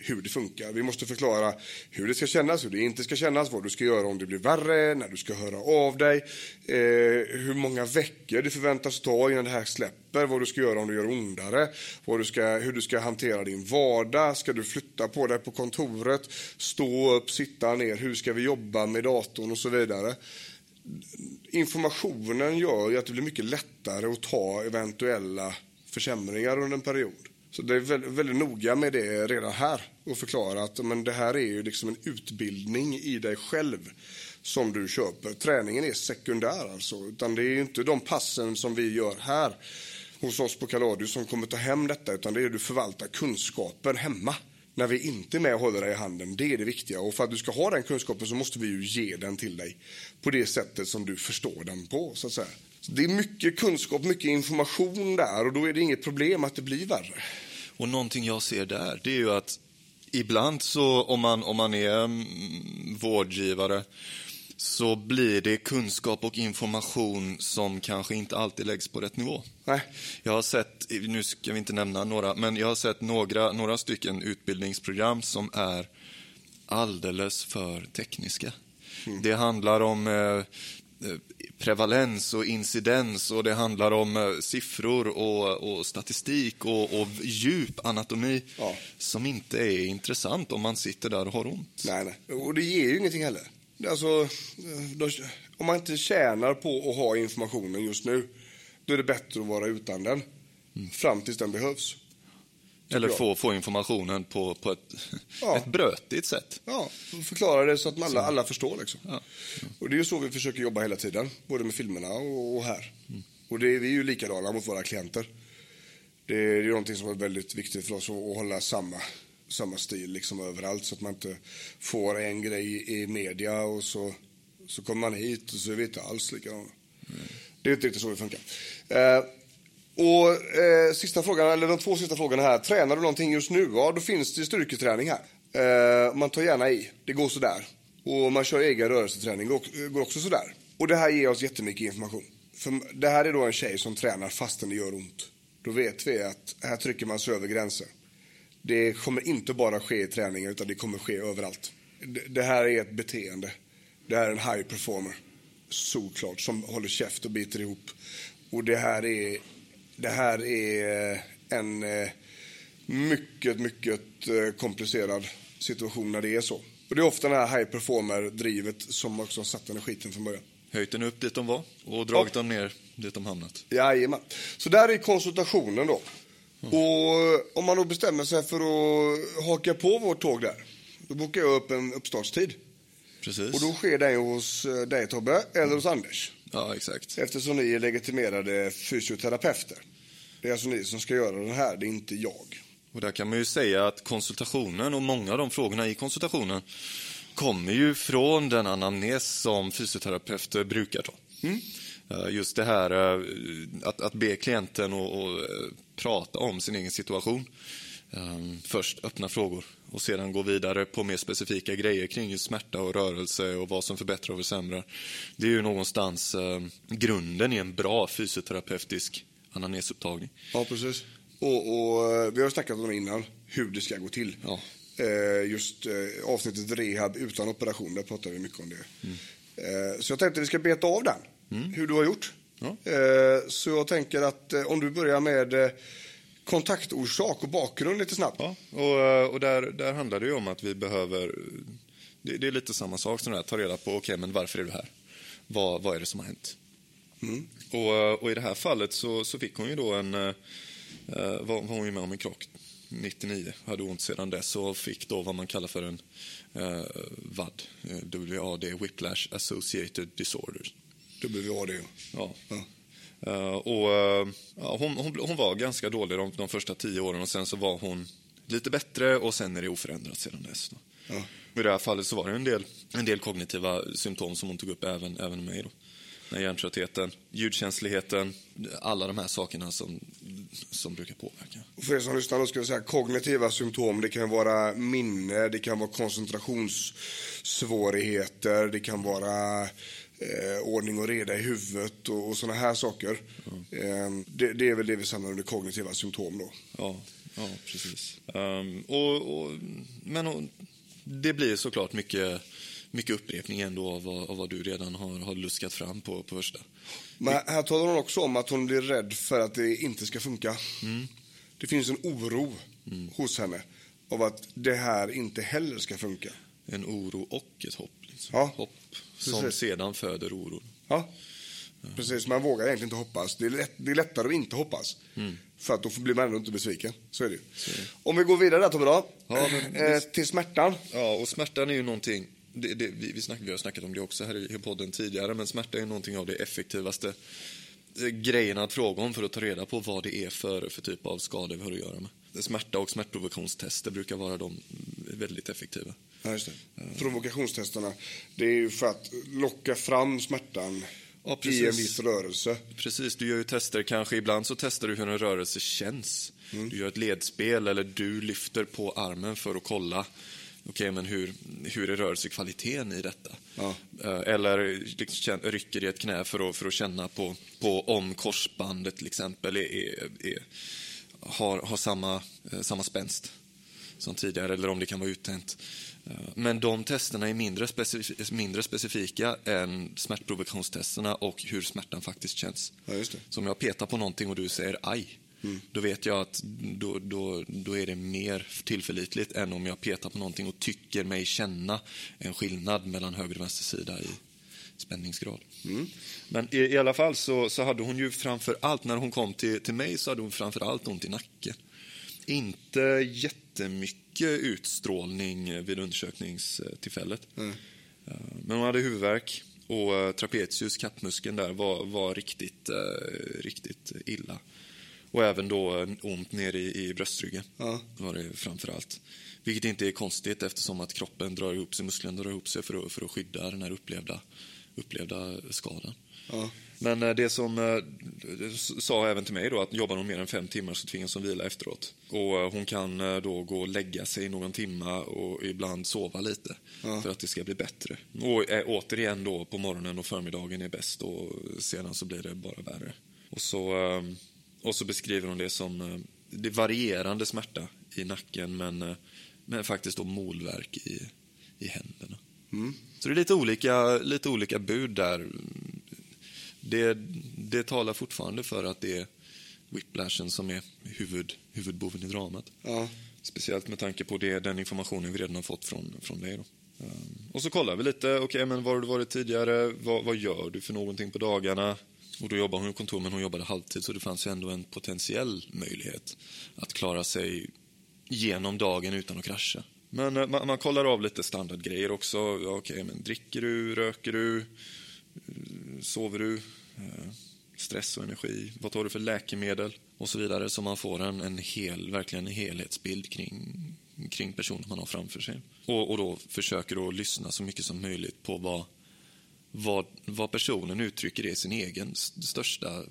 hur det funkar. Vi måste förklara hur det ska kännas, hur det inte ska kännas, vad du ska göra om det blir värre, när du ska höra av dig, eh, hur många veckor det förväntas ta innan det här släpper, vad du ska göra om det gör ondare, vad du ska, hur du ska hantera din vardag, ska du flytta på dig på kontoret, stå upp, sitta ner, hur ska vi jobba med datorn och så vidare. Informationen gör ju att det blir mycket lättare att ta eventuella försämringar under en period. Så det är väldigt, väldigt, noga med det redan här och förklara att men det här är ju liksom en utbildning i dig själv som du köper. Träningen är sekundär alltså, utan det är ju inte de passen som vi gör här hos oss på Kaladius som kommer ta hem detta, utan det är du förvaltar kunskapen hemma. När vi inte är med och håller dig i handen, det är det viktiga. Och för att du ska ha den kunskapen så måste vi ju ge den till dig på det sättet som du förstår den på, så att säga. Det är mycket kunskap, mycket information där och då är det inget problem att det blir värre. Och någonting jag ser där, det är ju att ibland så om man, om man är mm, vårdgivare så blir det kunskap och information som kanske inte alltid läggs på rätt nivå. Nej. Jag har sett, nu ska vi inte nämna några, men jag har sett några, några stycken utbildningsprogram som är alldeles för tekniska. Mm. Det handlar om eh, Eh, prevalens och incidens och det handlar om eh, siffror och, och statistik och, och, djup anatomi ja. som inte är intressant om man sitter där och har ont. Nej, nej. och det ger ju ingenting heller. Alltså, eh, då, om man inte tjänar på att ha informationen just nu, då är det bättre att vara utan den mm. fram tills den behövs. Eller få, få informationen på, på ett, ja. ett brötigt sätt. Ja, förklara det så att alla, alla förstår. Liksom. Ja. Och det är ju så vi försöker jobba hela tiden, både med filmerna och, och här. Mm. Och det, vi är ju likadana mot våra klienter. Det, det är någonting som är väldigt viktigt för oss att, att hålla samma, samma stil liksom överallt så att man inte får en grej i media och så, så kommer man hit och så är vi inte alls likadana. Mm. Det är inte riktigt så det funkar. Eh, och eh, sista frågan, eller de två sista frågorna här. Tränar du någonting just nu? Ja, då finns det styrketräning här. Eh, man tar gärna i. Det går sådär. Och man kör egen rörelseträning. Det eh, går också sådär. Och det här ger oss jättemycket information. För det här är då en tjej som tränar fastän det gör ont. Då vet vi att här trycker man sig över gränser. Det kommer inte bara ske i träningen utan det kommer ske överallt. Det här är ett beteende. Det här är en high performer. Såklart. Som håller käft och biter ihop. Och det här är det här är eh, en eh, mycket, mycket eh, komplicerad situation när det är så. Och det är ofta det här high performer-drivet som också har satt den i skiten från början. Höjt den upp dit de var och dragit ja. dem ner dit de hamnat. Jajamän. Så där är konsultationen då. Mm. Och om man då bestämmer sig för att haka på vårt tåg där, då bokar jag upp en uppstartstid. Precis. Och då sker det hos dig Tobbe, eller hos Anders. Ja, exakt. Eftersom ni är legitimerade fysioterapeuter. Det är alltså ni som ska göra det här, det är inte jag. Och där kan man ju säga att konsultationen och många av de frågorna i konsultationen kommer ju från den anamnes som fysioterapeuter brukar ta. Mm. Eh, just det här eh, att, att be klienten att eh, prata om sin egen situation. Först öppna frågor och sedan gå vidare på mer specifika grejer kring just smärta och rörelse och vad som förbättrar och försämrar. Det är ju någonstans grunden i en bra fysioterapeutisk anamnesupptagning. Ja, precis. Och, och, eh, vi har snackat om det innan, hur det ska gå till. Ja. Eh, just eh, avsnittet rehab utan operation, där pratar vi mycket om det. Mm. Så jag tänkte att vi ska beta av den, mm. hur du har gjort. Ja. Så jag tänker att om du börjar med kontaktorsak och bakgrund lite snabbt. Ja, och, och där, där handlar det ju om att vi behöver, det, det är lite samma sak som det här, ta reda på, okej okay, men varför är du här? Vad, vad är det som har hänt? Och, och i det här fallet så, så fick hon ju då en, eh, var, var hon ju med om en krock 99, hade ont sedan dess och fick då vad man kallar för en eh, VAD, eh, WAD, Whiplash Associated Disorder. WAD. Ja. Ja. Eh, och, eh, ja, hon, hon, hon var ganska dålig de, de första tio åren och sen så var hon lite bättre och sen är det oförändrat sedan dess. Ja. I det här fallet så var det en del, en del kognitiva symptom som hon tog upp även, även mig. Då. Den hjärntröttheten, ljudkänsligheten, alla de här sakerna som, som brukar påverka. Och för er som lyssnar ska jag säga kognitiva symptom. Det kan vara minne, det kan vara koncentrationssvårigheter, det kan vara eh, ordning och reda i huvudet och, och sådana här saker. Eh, det, det är väl det vi samlar under kognitiva symptom då. Ja, ja precis. Ehm, och, och, men och, det blir såklart mycket, mycket upprepning ändå av vad, av vad du redan har, har luskat fram på, på första. Men här talar hon också om att hon blir rädd för att det inte ska funka. Mm. Det finns en oro hos henne av att det här inte heller ska funka. En oro och ett hopp. Liksom. Ja, Hopp som precis. sedan föder oro. Ja, precis. Man vågar egentligen inte hoppas. Det är, lätt, det är lättare att inte hoppas. För att då blir man ändå inte besviken. Så är det ju. Om vi går vidare där Tobbe då. Ja, men eh, till smärtan. Ja, och smärtan är ju någonting, det, det, vi, vi, snack, vi har snackat om det också här i, podden tidigare, men smärta är någonting av det effektivaste eh, grejerna att fråga om för att ta reda på vad det är för, för typ av skador vi har att göra med. Smärta och smärtprovokationstester brukar vara de väldigt effektiva. Ja, just det. Provokationstesterna. Det är ju för att locka fram smärtan Ja, i en viss rörelse. Precis, du gör ju tester, kanske ibland så testar du hur en rörelse känns. Du gör ett ledspel eller du lyfter på armen för att kolla Okej, men hur, hur är rörelsekvaliteten i detta? Ja. Eh, Eller liksom rycker i ett knä för att, för att känna på, på om korsbandet till exempel är, är, är, har, har samma, eh, samma spänst som tidigare eller om det kan vara uttänt. Eh, Men de testerna är mindre, specif- mindre specifika än smärtprovokationstesterna och hur smärtan faktiskt känns. Ja, just det. Så om jag petar på någonting och du säger aj, då vet jag att då, då, då är det mer tillförlitligt än om jag petar på någonting och tycker mig känna en skillnad mellan höger och vänster sida i spänningsgrad. Men i, i alla fall så, så hade hon ju framför allt, när hon kom till, till mig så hade hon framför allt ont i nacken. Inte jättemycket utstrålning vid undersökningstillfället. Eh, Men hon hade huvudvärk och eh, trapezius, kattmuskeln där, var, var riktigt, eh, riktigt illa. Och även då ont nere i, i bröstryggen Ja. var det framför allt. Vilket inte är konstigt eftersom att kroppen drar ihop sig, musklerna drar ihop sig för att, för att skydda den här upplevda, upplevda skadan. Ja. Men eh, det som eh, sa även till mig då att jobbar hon mer än fem timmar så tvingas hon vila efteråt. Och eh, hon kan då gå och lägga sig någon timma och ibland sova lite för att det ska bli bättre. Och återigen då på morgonen och förmiddagen är bäst och sedan så blir det bara värre. Och så, eh, och så beskriver hon det som eh, det varierande smärta i nacken men, eh, men faktiskt då molvärk i, i händerna. Så det är lite olika, lite olika bud där det, det talar fortfarande för att det är whiplashen som är huvud, huvudboven i dramat. Ja. Speciellt med tanke på det, den informationen vi redan har fått från, från dig. Då. Ehm, och så kollar vi lite, okej men var har du varit tidigare? Vad, vad gör du för någonting på dagarna? Och då jobbade hon i kontor men hon jobbade halvtid så det fanns ju ändå en potentiell möjlighet att klara sig genom dagen utan att krascha. Men eh, man, man kollar av lite standardgrejer också. Ja, Okej, men dricker du, röker du, sover du, eh, stress och energi, vad tar du för läkemedel och så vidare så man får en, en hel, verkligen en helhetsbild kring, kring personen man har framför sig. Och, och då försöker då lyssna så mycket som möjligt på vad, vad, vad personen uttrycker är sin egen största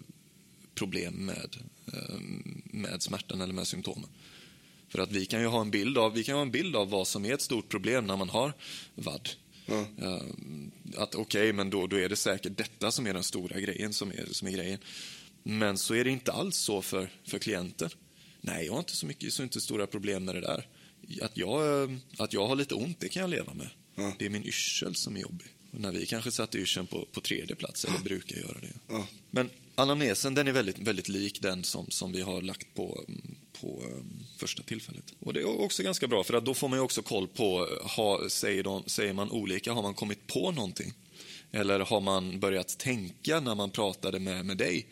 problem med, eh, med smärtan eller med symptomen. För att vi kan ju ha en bild av, vi kan ha en bild av vad som är ett stort problem när man har VAD. Eh, Att okej, men då, då är det säkert detta som är den stora grejen som är, som är grejen. Men så är det inte alls så för, för klienten. Nej, jag har inte så mycket, så inte stora problem med det där. Att jag, eh, att jag har lite ont, det kan jag leva med. Ja. Det är min yrsel som är jobbig. När vi kanske satte yrseln på, på tredje plats, eller brukar göra det. Ja. Men anamnesen, den är väldigt, väldigt lik den som, som vi har lagt på, på um, första tillfället. Och det är också ganska bra, för att då får man ju också koll på, ha, säger, de, säger man olika, har man kommit på någonting? Eller har man börjat tänka när man pratade med, med dig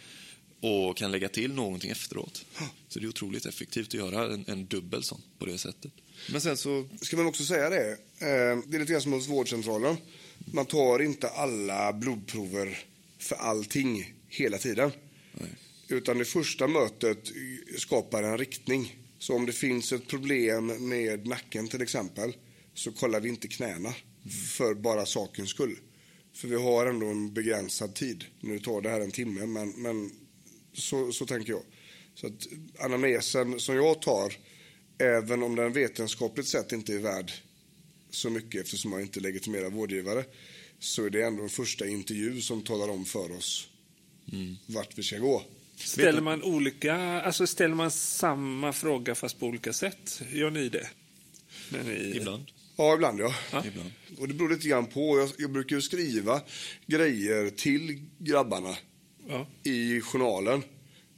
och kan lägga till någonting efteråt? Så det är otroligt effektivt att göra en, en dubbel sån på det sättet. Men sen så... Ska man också säga det? Eh, det är lite grann som hos vårdcentralen. Man tar inte alla blodprover för allting hela tiden. Nej. Utan det första mötet skapar en riktning. Så om det finns ett problem med nacken till exempel så kollar vi inte knäna för bara sakens skull. För vi har ändå en begränsad tid. Nu tar det här en timme, men, men så, så tänker jag. Så att anamnesen som jag tar, även om den vetenskapligt sett inte är värd så mycket eftersom jag inte är legitimerad vårdgivare, så är det ändå en första intervju som talar om för oss vart vi ska gå. Ställer man, olika, alltså ställer man samma fråga fast på olika sätt? Gör ni det? Ni... Ibland. Ja, ibland ja. Ibland. Och det beror lite grann på. Jag, jag brukar ju skriva grejer till grabbarna Ja. i journalen.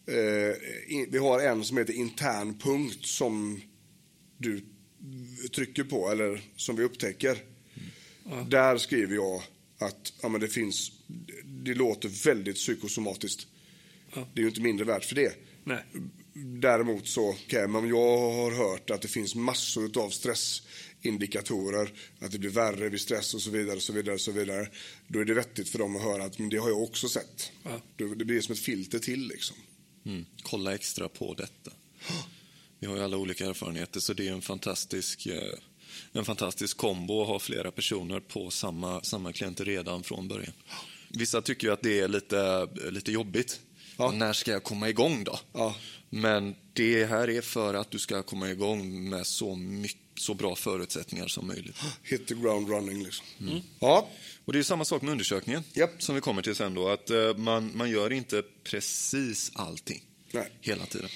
Eh, in, vi har en som heter intern punkt som du trycker på eller som vi upptäcker. Där skriver jag att ja, men det finns, det låter väldigt psykosomatiskt. Ja. Det är ju inte mindre värt för det. Nej. Däremot så, okay, men jag har hört att det finns massor av stressindikatorer, att det blir värre vid stress och så vidare. Och så vidare, och så vidare. Då är det vettigt för dem att höra att men det har jag också sett. Ja. Det, det blir som ett filter till liksom. Mm. Kolla extra på detta. Vi har ju alla olika erfarenheter, så det är en fantastisk, eh, en fantastisk kombo att ha flera personer på samma, samma klienter redan från början. Vissa tycker ju att det är lite, lite jobbigt. Ja. När ska jag komma igång då? Ja. Men det här är för att du ska komma igång med så, mycket, så bra förutsättningar som möjligt. Hit the ground running liksom. Ja, Och det är samma sak med undersökningen, Japp. som vi kommer till sen då. Att eh, man, man gör inte precis allting Nej. hela tiden.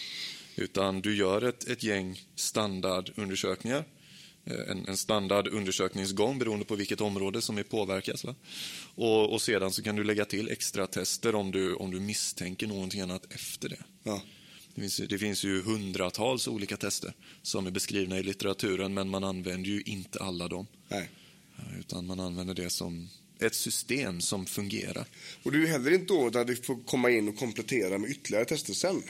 Utan du gör ett, ett gäng standardundersökningar. Eh, En, en standardundersökningsgång beroende på vilket område som är påverkat. Va? Och, och sedan så kan du lägga till extra tester om du, om du misstänker någonting annat efter det. ja. Det finns, det finns ju hundratals olika tester som är beskrivna i litteraturen men man använder ju inte alla dem. Nej. Eh, Utan man använder det som ett system som fungerar. Och det är ju heller inte då att vi får komma in och komplettera med ytterligare tester sen.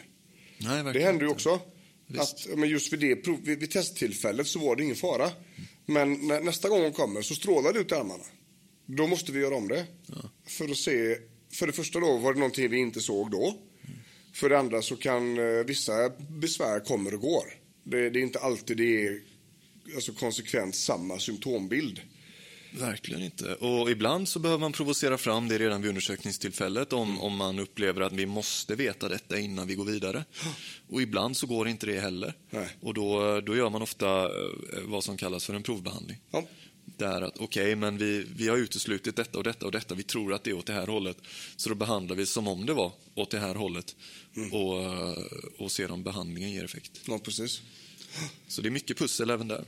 Nej, Det händer ju också. Visst. Att, ja, men just vid, det prov, vid, vid testtillfället så var det ingen fara. Men när, nästa gång hon kommer så strålar det ut i armarna. Då måste vi göra om det. För att se, för det första då var det någonting vi inte såg då. För det andra så kan eh, vissa besvär kommer och går. Det, det är inte alltid det är alltså konsekvent samma symptombild. Verkligen inte. Och ibland så behöver man provocera fram det redan vid undersökningstillfället om, om man upplever att vi måste veta detta innan vi går vidare. Och ibland så går inte det heller. Nej. Och då, då gör man ofta eh, vad som kallas för en provbehandling. Ja. Där att okej, men vi, vi har uteslutit detta och detta och detta. Vi tror att det är åt det här hållet. Så då behandlar vi som om det var åt det här hållet. Och, eh, och ser om behandlingen ger effekt. ja, precis. Så det är mycket pussel även där.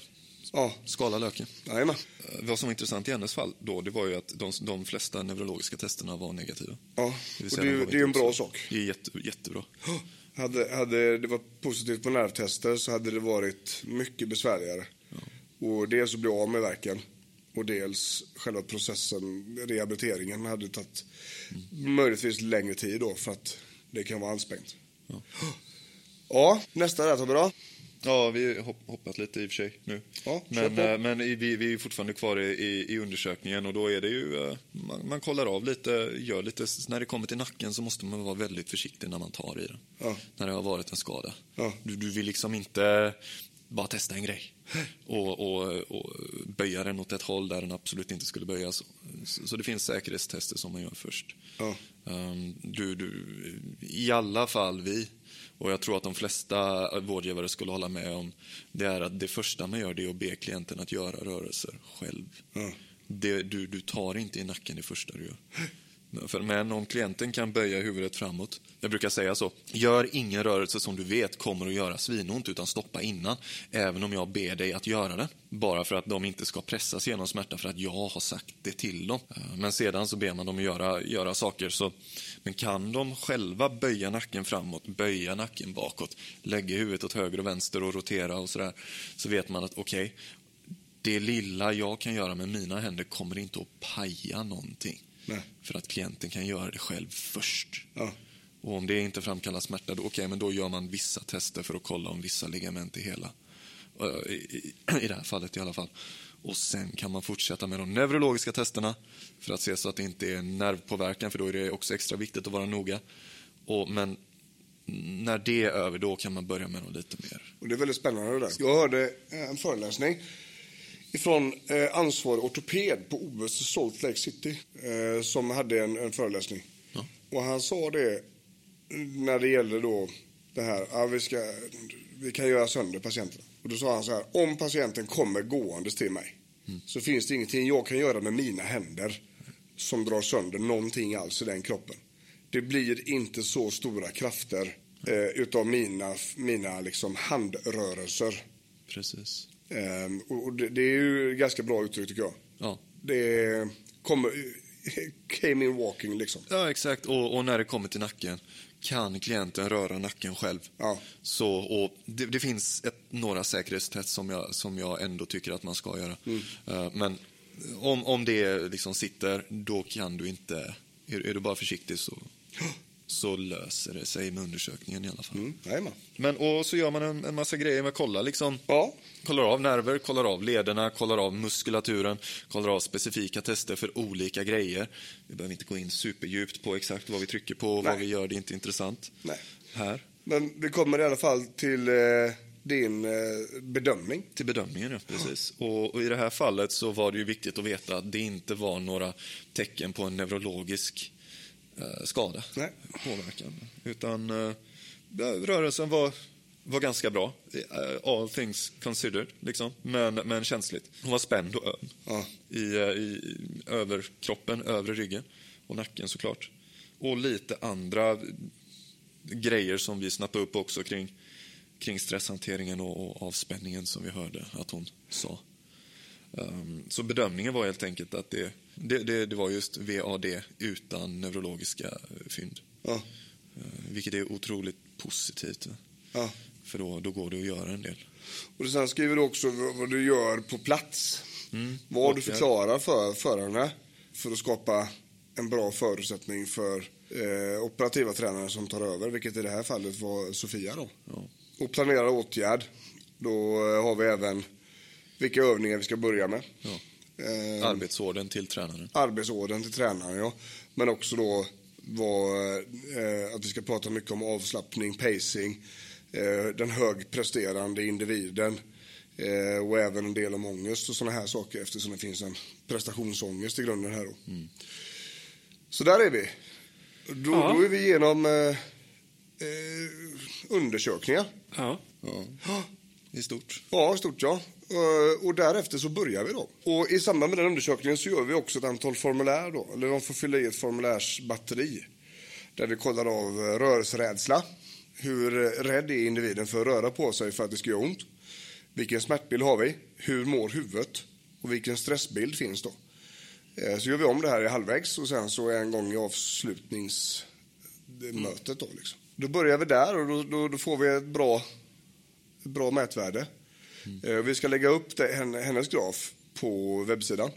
Ja, Skala löken. jajamän. Eh, Vad som var intressant i hennes fall då, det var ju att de, de flesta neurologiska testerna var negativa. Ja, vill och det det är ju en bra också- sak. Det är jätte, jättebra. Hade, hade det varit positivt på nervtester så hade det varit mycket besvärligare. Och dels att bli av med verken och dels själva processen, rehabiliteringen, hade tagit möjligtvis längre tid då för att det kan vara ansträngt. Ja, nästa där Tobbe då. Ja, vi har hopp- hoppat lite i och för sig nu. Ja, men eh, men vi, vi är fortfarande kvar i, i, i undersökningen och då är det ju, eh, man, man kollar av lite, gör lite, när det kommer till nacken så måste man vara väldigt försiktig när man tar i den. Ja. När det har varit en skada. Ja. Du, du vill liksom inte bara testa en grej och, och, och böja den åt ett håll där den absolut inte skulle böjas. Så, så det finns säkerhetstester som man gör först. Ja. Um, du, du, I alla fall vi, och jag tror att de flesta vårdgivare skulle hålla med om, det är att det första man gör det är att be klienten att göra rörelser själv. Ja. Det, du, du tar inte i nacken det första du gör. För, men om klienten kan böja huvudet framåt, jag brukar säga så, gör ingen rörelse som du vet kommer att göra svinont utan stoppa innan, även om jag ber dig att göra det. Bara för att de inte ska pressas genom smärta för att jag har sagt det till dem. Eh, men sedan så ber man dem att göra, göra saker. Så, men kan de själva böja nacken framåt, böja nacken bakåt, lägga huvudet åt höger och vänster och rotera och sådär, så vet man att okej, det lilla jag kan göra med mina händer kommer inte att paja någonting. Nej. För att klienten kan göra det själv först. Ja. Och om det inte framkallar smärta, då, okay, men då gör man vissa tester för att kolla om vissa ligament är hela. Eh, I, i, I det här fallet i alla fall. Och sen kan man fortsätta med de neurologiska testerna för att se så att det inte är nervpåverkan, för då är det också extra viktigt att vara noga. Och, men när det är över, då kan man börja med något lite mer. Och det är väldigt spännande det där. Jag hörde en föreläsning ifrån eh, ansvarig ortoped på OS i Salt Lake City eh, som hade en, en föreläsning. Ja. Och han sa det när det gäller då det här, ja, vi, ska, vi kan göra sönder patienterna. Och då sa han så här, om patienten kommer gåendes till mig så finns det ingenting jag kan göra med mina händer som drar sönder någonting alls i den kroppen. Det blir inte så stora krafter eh, utav mina, mina liksom handrörelser. Precis. Ehm, och det, det är ju ganska bra uttryck tycker jag. Ja. Det kommer, came in walking liksom. Ja, exakt. Och, och när det kommer till nacken kan klienten röra nacken själv. Ja. Så, och det, det finns ett, några säkerhetstest som jag, som jag ändå tycker att man ska göra. Eh, men om, om det liksom sitter, då kan du inte... Är, är du bara försiktig så, så löser det sig med undersökningen i alla fall. Mm, jajamän. Men, och så gör man en, en massa grejer med att kolla liksom. Ja. Kollar av nerver, kollar av lederna, kollar av muskulaturen, kollar av specifika tester för olika grejer. Vi behöver inte gå in superdjupt på exakt vad vi trycker på och vad Nej. vi gör, det är inte intressant Nej. här. Men vi kommer i alla fall till eh, din eh, bedömning. Till bedömningen, ja. Precis. Och, och I det här fallet så var det ju viktigt att veta att det inte var några tecken på en neurologisk skada, Nej. påverkan. Utan eh, rörelsen var, var ganska bra, eh, all things considered, liksom. men, men känsligt. Hon var spänd och öm Ja. i, eh, i överkroppen, övre ryggen och nacken såklart. Och lite andra grejer som vi snappade upp också kring, kring stresshanteringen och, och avspänningen som vi hörde att hon sa. Ehm, så bedömningen var helt enkelt att det, det, det, det var just VAD utan neurologiska eh, fynd. Ja. Eh, vilket är otroligt positivt. Ja. För då, då går det att göra en del. Och sen skriver du också vad du gör på plats. Vad du Åtgärd. förklarar för förarna för att skapa en bra förutsättning för eh, operativa tränare som tar över, vilket i det här fallet var Sofia. Då. Ja. Och planera åtgärd. Då eh, har vi även vilka övningar vi ska börja med. Ja. Eh, Arbetsorden till tränaren. arbetsorden till tränaren, ja. Men också då var, eh, att vi ska prata mycket om avslappning, pacing, eh, den högpresterande individen eh, och även en del om ångest och sådana här saker eftersom det finns en prestationsångest i grunden här då. Så där är vi. Då, Ja. då är vi igenom eh, eh, undersökningar. Ja. Ja. I stort. Ja, stort ja. Eh, och därefter så börjar vi då. Och i samband med den undersökningen så gör vi också ett antal formulär då. Eller de får fylla i ett formulärsbatteri. Där vi kollar av eh, rörelserädsla. Hur eh, rädd är individen för att röra på sig för att det ska göra ont? Vilken smärtbild har vi? Hur mår huvudet? Och vilken stressbild finns då? Så gör vi om det här i halvvägs och sen så en gång i avslutningsmötet då liksom. Då börjar vi där och då, då, då får vi ett bra ett bra mätvärde. Eh, Vi ska lägga upp det, henne- hennes graf på webbsidan.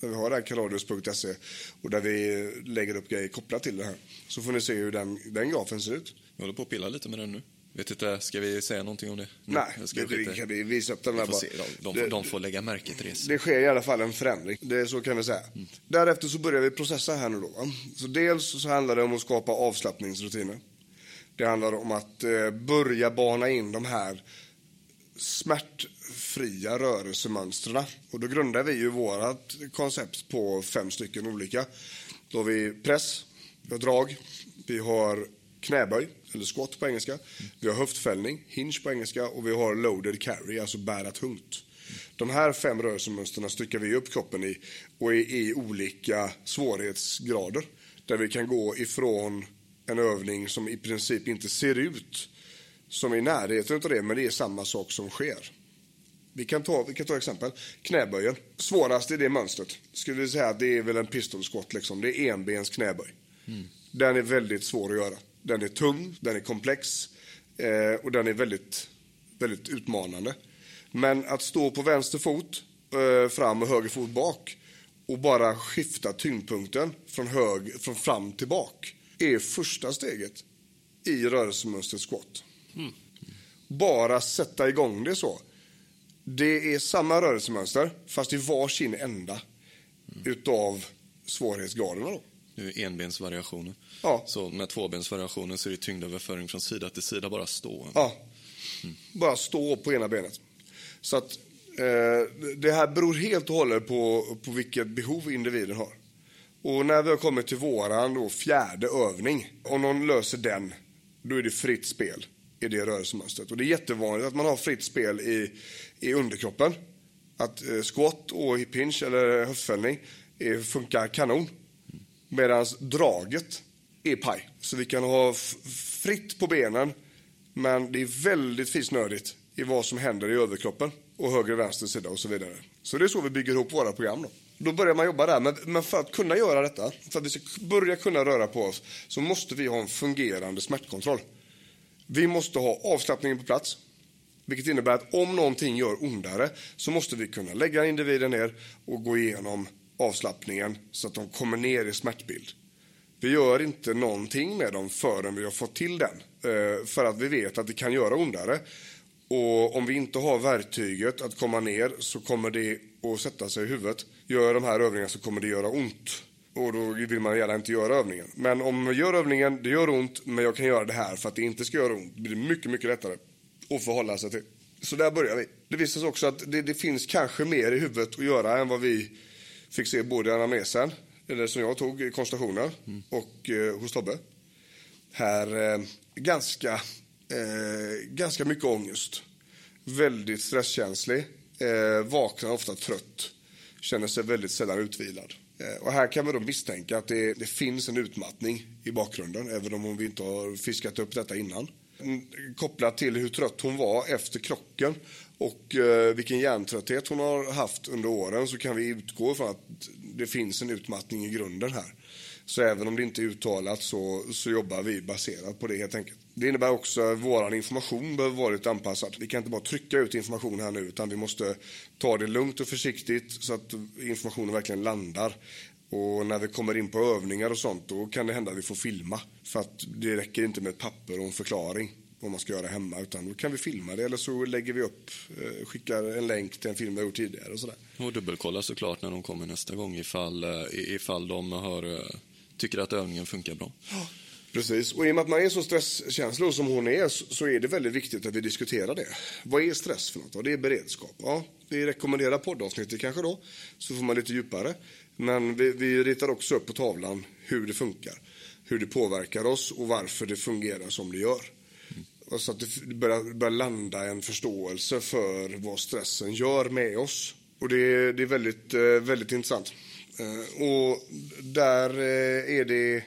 Där vi har det här kaladius.se och där vi lägger upp grejer kopplat till det här. Så får ni se hur den, den grafen ser ut. Jag håller på att pilla lite med den nu. Vet inte, ska vi säga någonting om det? Nej, ska det, det skita i. kan vi visa upp den Vi där får bara. se, de, de, Det- får, de får lägga märke till det. Det sker i alla fall en förändring. Det är så kan vi säga. Därefter så börjar vi processa här nu då. va? Så dels så handlar det om att skapa avslappningsrutiner. Det handlar om att eh, börja bana in de här smärtfria rörelsemönstren. Och då grundar vi ju vårt koncept på fem stycken olika. Då har vi press, vi har drag, vi har knäböj, eller squat på engelska. Vi har höftfällning, hinge på engelska och vi har loaded carry, alltså bära tungt. De här fem rörelsemönstren styckar vi upp kroppen i och är i olika svårighetsgrader. Där vi kan gå ifrån en övning som i princip inte ser ut som är i närheten av det, men det är samma sak som sker. Vi kan ta, vi kan ta exempel. Knäböjen. Svårast i det mönstret. Skulle vi säga att det är väl en pistol squat liksom. Det är enbens knäböj. Den är väldigt svår att göra. Den är tung, den är komplex eh, och den är väldigt, väldigt utmanande. Men att stå på vänster fot eh, fram och höger fot bak och bara skifta tyngdpunkten från, hög, från fram till bak är första steget i rörelsemönstret squat. Mm. Bara sätta igång det så. Det är samma rörelsemönster, fast i varsin ända mm. utav svårighetsgraderna. Då. Det är enbensvariationer. Ja. Så med tvåbensvariationer så är det tyngdöverföring från sida till sida, bara stå. Ja, mm. bara stå på ena benet. Så att eh, det här beror helt och hållet på, på vilket behov individen har. Och när vi har kommit till våran då, fjärde övning, om någon löser den, då är det fritt spel i det rörelsemönstret. Och det är jättevanligt att man har fritt spel i, i underkroppen. Att eh, squat och hip hinge eller höftfällning eh, funkar kanon. Medan draget är paj. Så vi kan ha fritt på benen, men det är väldigt fisnödigt i vad som händer i överkroppen och höger och vänster sida och så vidare. Så det är så vi bygger ihop våra program. Då. Då börjar man jobba där. Men, men för att kunna göra detta, för att vi ska börja kunna röra på oss, så måste vi ha en fungerande smärtkontroll. Vi måste ha avslappningen på plats. Vilket innebär att om någonting gör ondare så måste vi kunna lägga individen ner och gå igenom avslappningen så att de kommer ner i smärtbild. Vi gör inte någonting med dem förrän vi har fått till den. Eh, för att vi vet att det kan göra ondare. Och om vi inte har verktyget att komma ner så kommer det att sätta sig i huvudet. Gör de här övningarna så kommer det göra ont. Och då vill man gärna inte göra övningen. Men om man gör övningen, det gör ont, men jag kan göra det här för att det inte ska göra ont. Det blir mycket, mycket lättare att förhålla sig till. Så där börjar vi. Det visar sig också att det, det finns kanske mer i huvudet att göra än vad vi fick se både i anamnesen, eller som jag tog i mm. och eh, hos Tobbe. Här, eh, ganska, eh, ganska mycket ångest. Väldigt stresskänslig. Eh, vaknar ofta trött. Känner sig väldigt sällan utvilad. Eh, och här kan man då misstänka att det, det, finns en utmattning i bakgrunden, även om vi inte har fiskat upp detta innan. Mm, kopplat till hur trött hon var efter krocken och eh, vilken hjärntrötthet hon har haft under åren så kan vi utgå från att det finns en utmattning i grunden här. Så även om det inte är uttalat så, så jobbar vi baserat på det helt enkelt. Det innebär också att vår information behöver vara anpassad. Vi kan inte bara trycka ut information här nu utan vi måste ta det lugnt och försiktigt så att informationen verkligen landar. Och när vi kommer in på övningar och sånt då kan det hända att vi får filma. För att det räcker inte med ett papper och en förklaring vad man ska göra hemma. Utan då kan vi filma det eller så lägger vi upp, eh, skickar en länk till en film vi gjort tidigare och sådär. Och dubbelkolla såklart när de kommer nästa gång ifall, eh, ifall de har, eh, tycker att övningen funkar bra. Precis, och i och med att man är så stresskänslig som hon är så är det väldigt viktigt att vi diskuterar det. Vad är stress för något? det är beredskap. Ja, vi rekommenderar poddavsnittet kanske då, så får man lite djupare. Men vi, vi ritar också upp på tavlan hur det funkar, hur det påverkar oss och varför det fungerar som det gör. Mm. Så att det börjar, börjar landa en förståelse för vad stressen gör med oss. Och det, det är väldigt, eh, väldigt intressant. Eh, och där eh, är det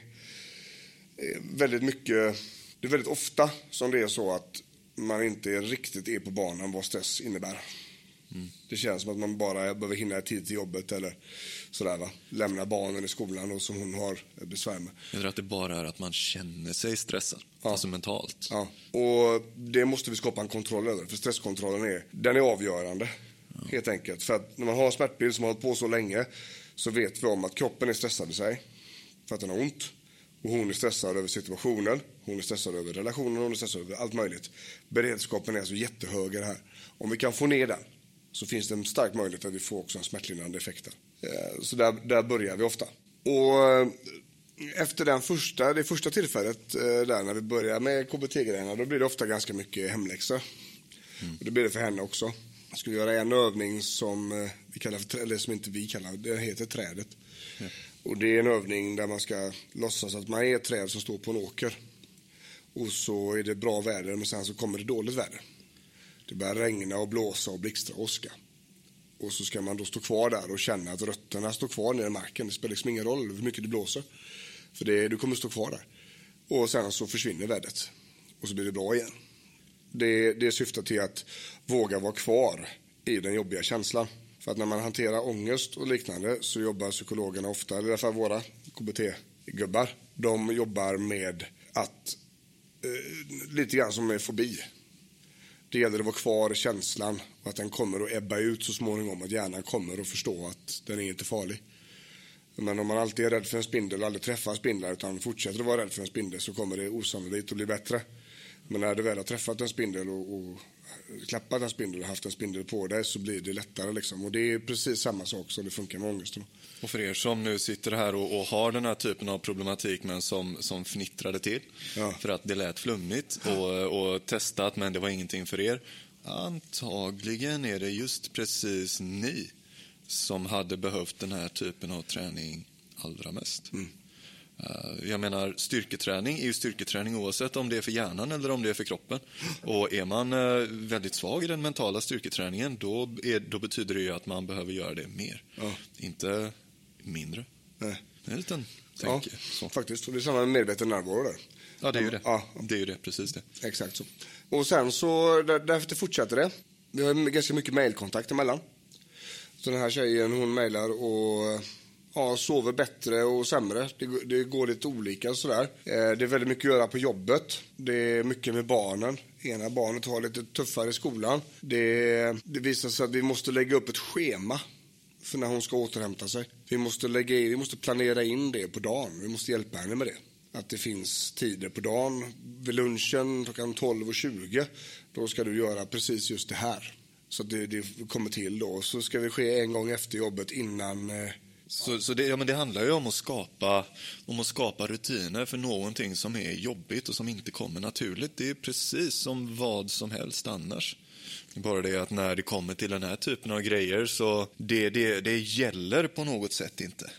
väldigt mycket, det är väldigt ofta som det är så att man inte riktigt är på banan vad stress innebär. Mm. Det känns som att man bara behöver hinna tid till jobbet eller sådär va. Lämna barnen i skolan och som hon har besvär med. Eller att det bara är att man känner sig stressad, ja. alltså mentalt. Ja, och det måste vi skapa en kontroll över. För stresskontrollen är, den är avgörande. Ja. Helt enkelt. För att när man har en smärtbild som har hållit på så länge så vet vi om att kroppen är stressad i sig. För att den har ont. Och hon är stressad över situationen, hon är stressad över relationen, hon är stressad över allt möjligt. Beredskapen är alltså jättehög här. Om vi kan få ner den så finns det en stark möjlighet att vi får också en smärtlindrande effekt. Eh, så där, där börjar vi ofta. Och eh, efter den första, det första tillfället eh, där när vi börjar med KBT-grejerna då blir det ofta ganska mycket hemläxor. Mm. Och det blir det för henne också. Jag skulle göra en övning som vi kallar för, eller som inte vi kallar, det heter trädet. Mm. Och det är en övning där man ska låtsas att man är ett träd som står på en åker. Och så är det bra väder men sen så kommer det dåligt väder. Det börjar regna och blåsa och blixtra och åska. Och så ska man då stå kvar där och känna att rötterna står kvar nere i marken. Det spelar liksom ingen roll hur mycket det blåser. För det, du kommer stå kvar där. Och sen så försvinner vädret. Och så blir det bra igen. Det, det syftar till att våga vara kvar i den jobbiga känslan. För att när man hanterar ångest och liknande så jobbar psykologerna ofta, eller i alla fall våra KBT-gubbar, de jobbar med att, eh, lite grann som med fobi. Det gäller att vara kvar i känslan och att den kommer att ebba ut så småningom, att hjärnan kommer att förstå att den är inte farlig. Men om man alltid är rädd för en spindel och aldrig träffar spindlar utan fortsätter att vara rädd för en spindel så kommer det osannolikt att bli bättre. Men när du väl har träffat en spindel och, och klappat en spindel och haft en spindel på dig så blir det lättare. Liksom. Och det är precis samma sak som det funkar med ångesten. Och för er som nu sitter här och, och, har den här typen av problematik men som, som fnittrade till Ja. för att det lät flummigt och, och testat men det var ingenting för er. Antagligen är det just precis ni som hade behövt den här typen av träning allra mest. Eh, Jag menar, styrketräning är ju styrketräning oavsett om det är för hjärnan eller om det är för kroppen. Och är man eh, väldigt svag i den mentala styrketräningen, då, är, då betyder det ju att man behöver göra det mer. Ja. Inte mindre. Nej. Det är en liten Ja. Så. faktiskt. Och det är samma med medveten närvaro där. Ja, det är ju det. Ja, Det är ju det, precis det. exakt så. Och sen så, där, därför fortsätter det. Vi har ganska mycket mejlkontakt emellan. Så den här tjejen hon mejlar och ja, sover bättre och sämre. Det, går- det går lite olika sådär. Eh, det är väldigt mycket att göra på jobbet. Det är mycket med barnen. Ena barnet har lite tuffare i skolan. Det, det visar sig att vi måste lägga upp ett schema för när hon ska återhämta sig. Vi måste, lägga in, vi måste planera in det på dagen. Vi måste hjälpa henne med det. Att det finns tider på dagen. Vid lunchen klockan 12.20 då ska du göra precis just det här. Så det, det kommer till då. Så ska det ske en gång efter jobbet innan eh, så, så det, ja, men det handlar ju om att, skapa, om att skapa rutiner för någonting som är jobbigt och som inte kommer naturligt. Det är precis som vad som helst annars. Det är Bara det att när det kommer till den här typen av grejer så det, det, det gäller på något sätt inte.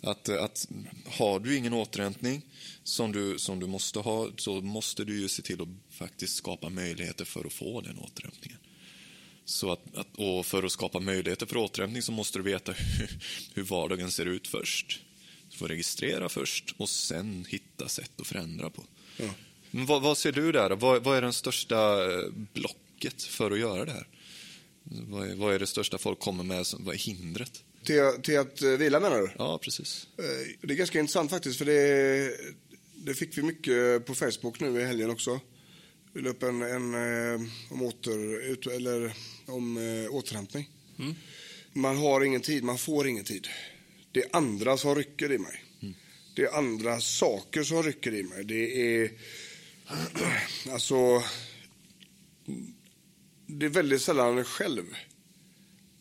Att, att har du ingen återhämtning som du, som du måste ha så måste du ju se till att faktiskt skapa möjligheter för att få den återhämtningen. Så att, att, och för att skapa möjligheter för återhämtning så måste du veta hur, hur vardagen ser ut först. Du får registrera först och sen hitta sätt att förändra på. Men vad, vad ser du där? Vad, vad är den största eh, blocket för att göra det här? Vad är, vad är det största folk kommer med? Som, vad är hindret? till, till att eh, vila menar du? Ja, precis. Eh, Det är ganska intressant faktiskt för det, det fick vi mycket på Facebook nu i helgen också. Vi la upp en, en eh, om, åter, ut, eller, om eh, återhämtning. Man har ingen tid, man får ingen tid. Det är andra som rycker i mig. Det är andra saker som rycker i mig. Det är alltså det är väldigt sällan själv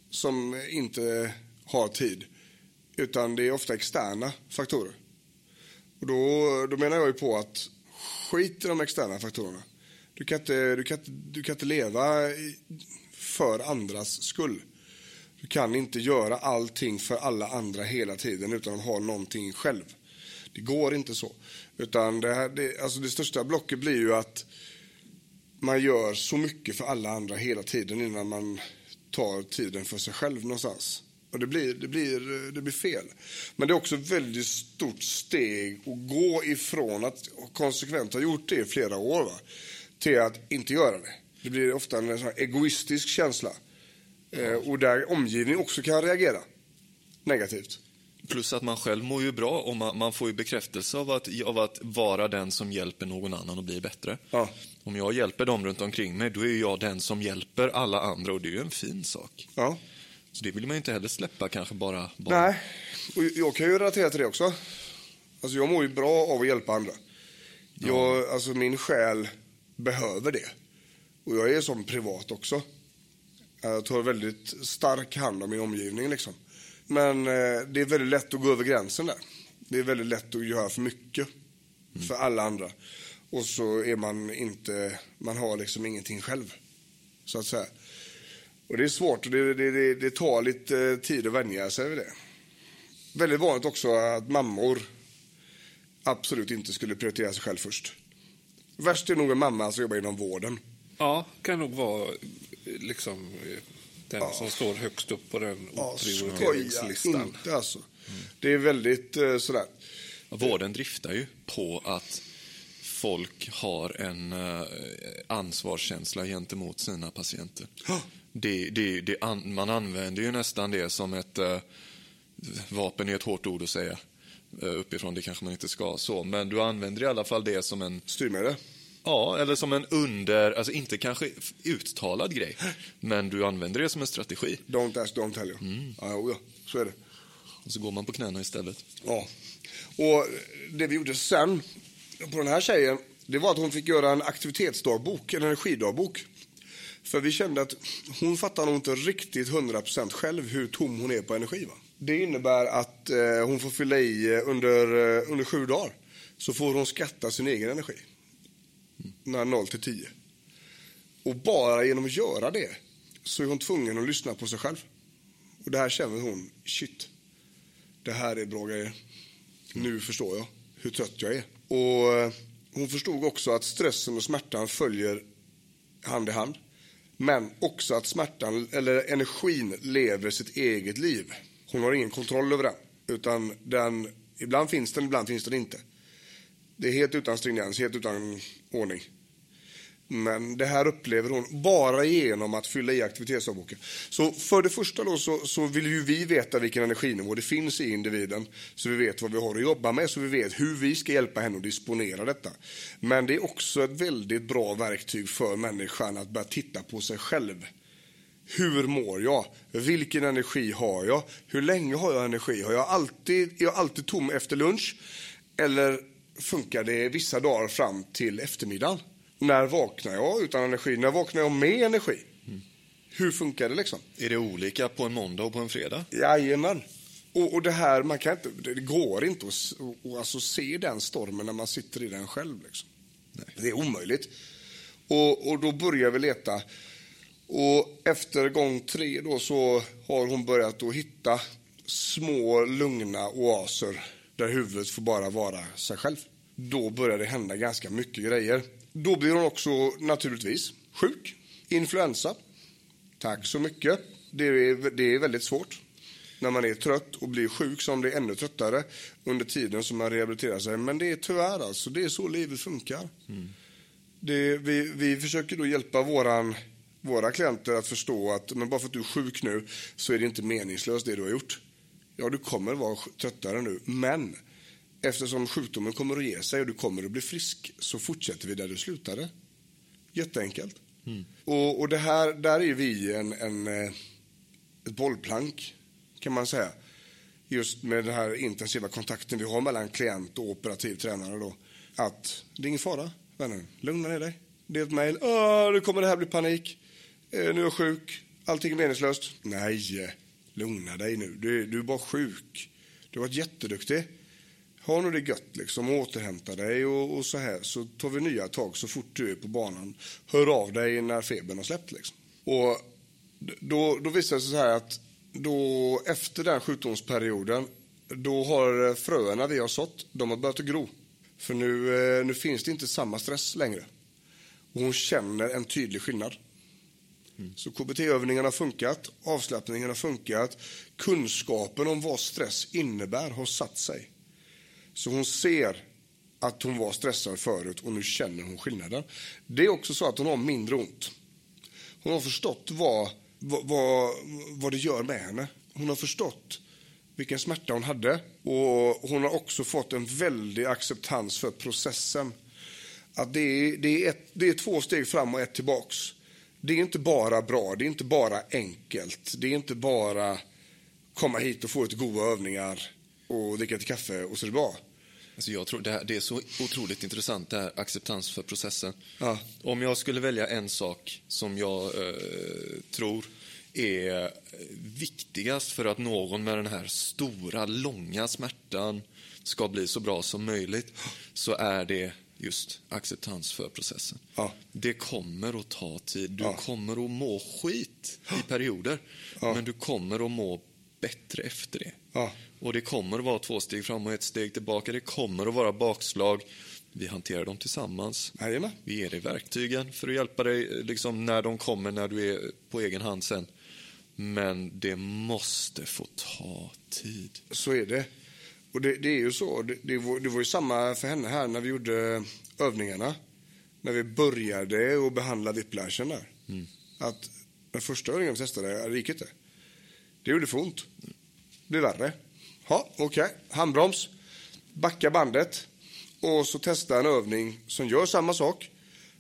som inte har tid. Utan det är ofta externa faktorer. Och då, då menar jag ju på att skit i de externa faktorerna. Du kan inte, du kan du kan inte leva för andras skull. Du kan inte göra allting för alla andra hela tiden utan att ha någonting själv. Det går inte så. Utan det, här, det, alltså det största blocket blir ju att man gör så mycket för alla andra hela tiden innan man tar tiden för sig själv någonstans. Och det blir, det blir, det blir fel. Men det är också ett väldigt stort steg att gå ifrån att konsekvent ha gjort det i flera år va? Till att inte göra det. Det blir ofta en sån egoistisk känsla. Eh, och där omgivningen också kan reagera negativt. Plus att man själv mår ju bra och man, man får ju bekräftelse av att, av att vara den som hjälper någon annan att bli bättre. Ja. Om jag hjälper dem runt omkring mig, då är jag den som hjälper alla andra och det är ju en fin sak. Ja. Så det vill man ju inte heller släppa kanske bara. bara. Nej, och jag kan ju relatera till det också. Alltså jag mår ju bra av att hjälpa andra. Jag, alltså min själ behöver det. Och jag är som privat också. Jag tar väldigt stark hand om min omgivning liksom. Men eh, det är väldigt lätt att gå över gränsen där. Det är väldigt lätt att göra för mycket. För alla andra. Och så är man inte, man har liksom ingenting själv. Så att säga. Och det är svårt och det, det, det, det tar lite eh, tid att vänja sig vid det. Väldigt vanligt också att mammor absolut inte skulle prioritera sig själv först. Värst är nog en mamma som jobbar inom vården. Ja, kan nog vara eh, liksom eh, den som står högst upp på den Ja, skoja prioriteringslistan. inte alltså. Det är väldigt eh, sådär. Vården driftar ju på att folk har en eh, ansvarskänsla gentemot sina patienter. Det, det, det an, man använder ju nästan det som ett eh, vapen är ett hårt ord att säga uppifrån, det kanske man inte ska så, men du använder i alla fall det som en Styrmedel. Ja, eller som en under, alltså inte kanske uttalad grej, men du använder det som en strategi. Don't ask, don't tell you. Mm. Ja, jo, ja, så är det. Och så går man på knäna istället. Ja. Och det vi gjorde sen på den här tjejen, det var att hon fick göra en aktivitetsdagbok, en energidagbok. För vi kände att hon fattar nog inte riktigt 100% själv hur tom hon är på energi. Va? Det innebär att eh, hon får fylla i eh, under, eh, under sju dagar. Så får hon skatta sin egen energi. När 0 till 10. Och bara genom att göra det så är hon tvungen att lyssna på sig själv. Och det här känner hon, shit, det här är bra grejer. Nu förstår jag hur trött jag är. Och eh, hon förstod också att stressen och smärtan följer hand i hand. Men också att smärtan, eller energin, lever sitt eget liv. Hon har ingen kontroll över den. Utan den, ibland finns den, ibland finns den inte. Det är helt utan stringens, helt utan ordning. Men det här upplever hon bara genom att fylla i aktivitetsavboken. Så för det första då så, så, vill ju vi veta vilken energinivå det finns i individen. Så vi vet vad vi har att jobba med, så vi vet hur vi ska hjälpa henne att disponera detta. Men det är också ett väldigt bra verktyg för människan att börja titta på sig själv. Hur mår jag? Vilken energi har jag? Hur länge har jag energi? Har jag alltid, är jag alltid tom efter lunch? Eller funkar det vissa dagar fram till eftermiddagen? När vaknar jag utan energi? När vaknar jag med energi? Mm. Hur funkar det liksom? Är det olika på en måndag och på en fredag? Jajamän. Och, och det här, man kan inte, det går inte att och, alltså se den stormen när man sitter i den själv. Liksom. Det är omöjligt. Och, och då börjar vi leta. Och efter gång tre då så har hon börjat att hitta små lugna oaser där huvudet får bara vara sig själv. Då börjar det hända ganska mycket grejer. Då blir hon också naturligtvis sjuk. Influensa. Tack så mycket. Det är, det är väldigt svårt när man är trött och blir sjuk som blir ännu tröttare under tiden som man rehabiliterar sig. Men det är tyvärr alltså, det är så livet funkar. Mm. Det, vi, vi försöker då hjälpa våran, våra klienter att förstå att men bara för att du är sjuk nu så är det inte meningslöst det du har gjort. Ja, du kommer vara tröttare nu, men Eftersom sjukdomen kommer att ge sig och du kommer att bli frisk så fortsätter vi där du slutade. Jätteenkelt. Mm. Och, och det här, där är vi en, en, eh, ett bollplank kan man säga. Just med den här intensiva kontakten vi har mellan klient och operativ tränare då. Att det är ingen fara, vännen. Lugna ner dig. Det är ett mejl. Nu kommer det här bli panik. Eh, nu är jag sjuk. Allting är meningslöst. Nej, lugna dig nu. Du, du är bara sjuk. Du har varit jätteduktig ha nu det gött liksom, återhämta dig och, och, så här så tar vi nya tag så fort du är på banan. Hör av dig när febern har släppt liksom. Och då, då visar det sig så här att då efter den sjukdomsperioden då har eh, fröerna vi har sått, de har börjat att gro. För nu, eh, nu finns det inte samma stress längre. Och hon känner en tydlig skillnad. Mm. Så KBT-övningarna har funkat, avslappningen har funkat, kunskapen om vad stress innebär har satt sig. Så hon ser att hon var stressad förut och nu känner hon skillnaden. Det är också så att hon har mindre ont. Hon har förstått vad, vad, vad det gör med henne. Hon har förstått vilken smärta hon hade och hon har också fått en väldig acceptans för processen. Att det är, det är, ett, det är två steg fram och ett tillbaks. Det är inte bara bra, det är inte bara enkelt, det är inte bara komma hit och få lite goda övningar och dricka lite kaffe och så är det bra. Alltså jag tror det, här, det är så otroligt intressant, det här acceptans för processen. Ja. Om jag skulle välja en sak som jag eh, tror är viktigast för att någon med den här stora, långa smärtan ska bli så bra som möjligt, så är det just acceptans för processen. Ja. Det kommer att ta tid. Du ja. kommer att må skit i perioder, men du kommer att må bättre efter det. Ja. Och det kommer att vara två steg fram och ett steg tillbaka. Det kommer att vara bakslag. Vi hanterar dem tillsammans. Jajamän. Vi ger dig verktygen för att hjälpa dig liksom, när de kommer, när du är på egen hand sen. Men det måste få ta tid. Så är det. Och det, det är ju så. Det, det, var, det, var, ju samma för henne här när vi gjorde övningarna. När vi började att behandla whiplashen där. Mm. Att den första övningen vi testade, det gick inte. Det gjorde för ont. Det blev värre. Ja, okej. Okay. Handbroms. Backa bandet. Och så testa en övning som gör samma sak,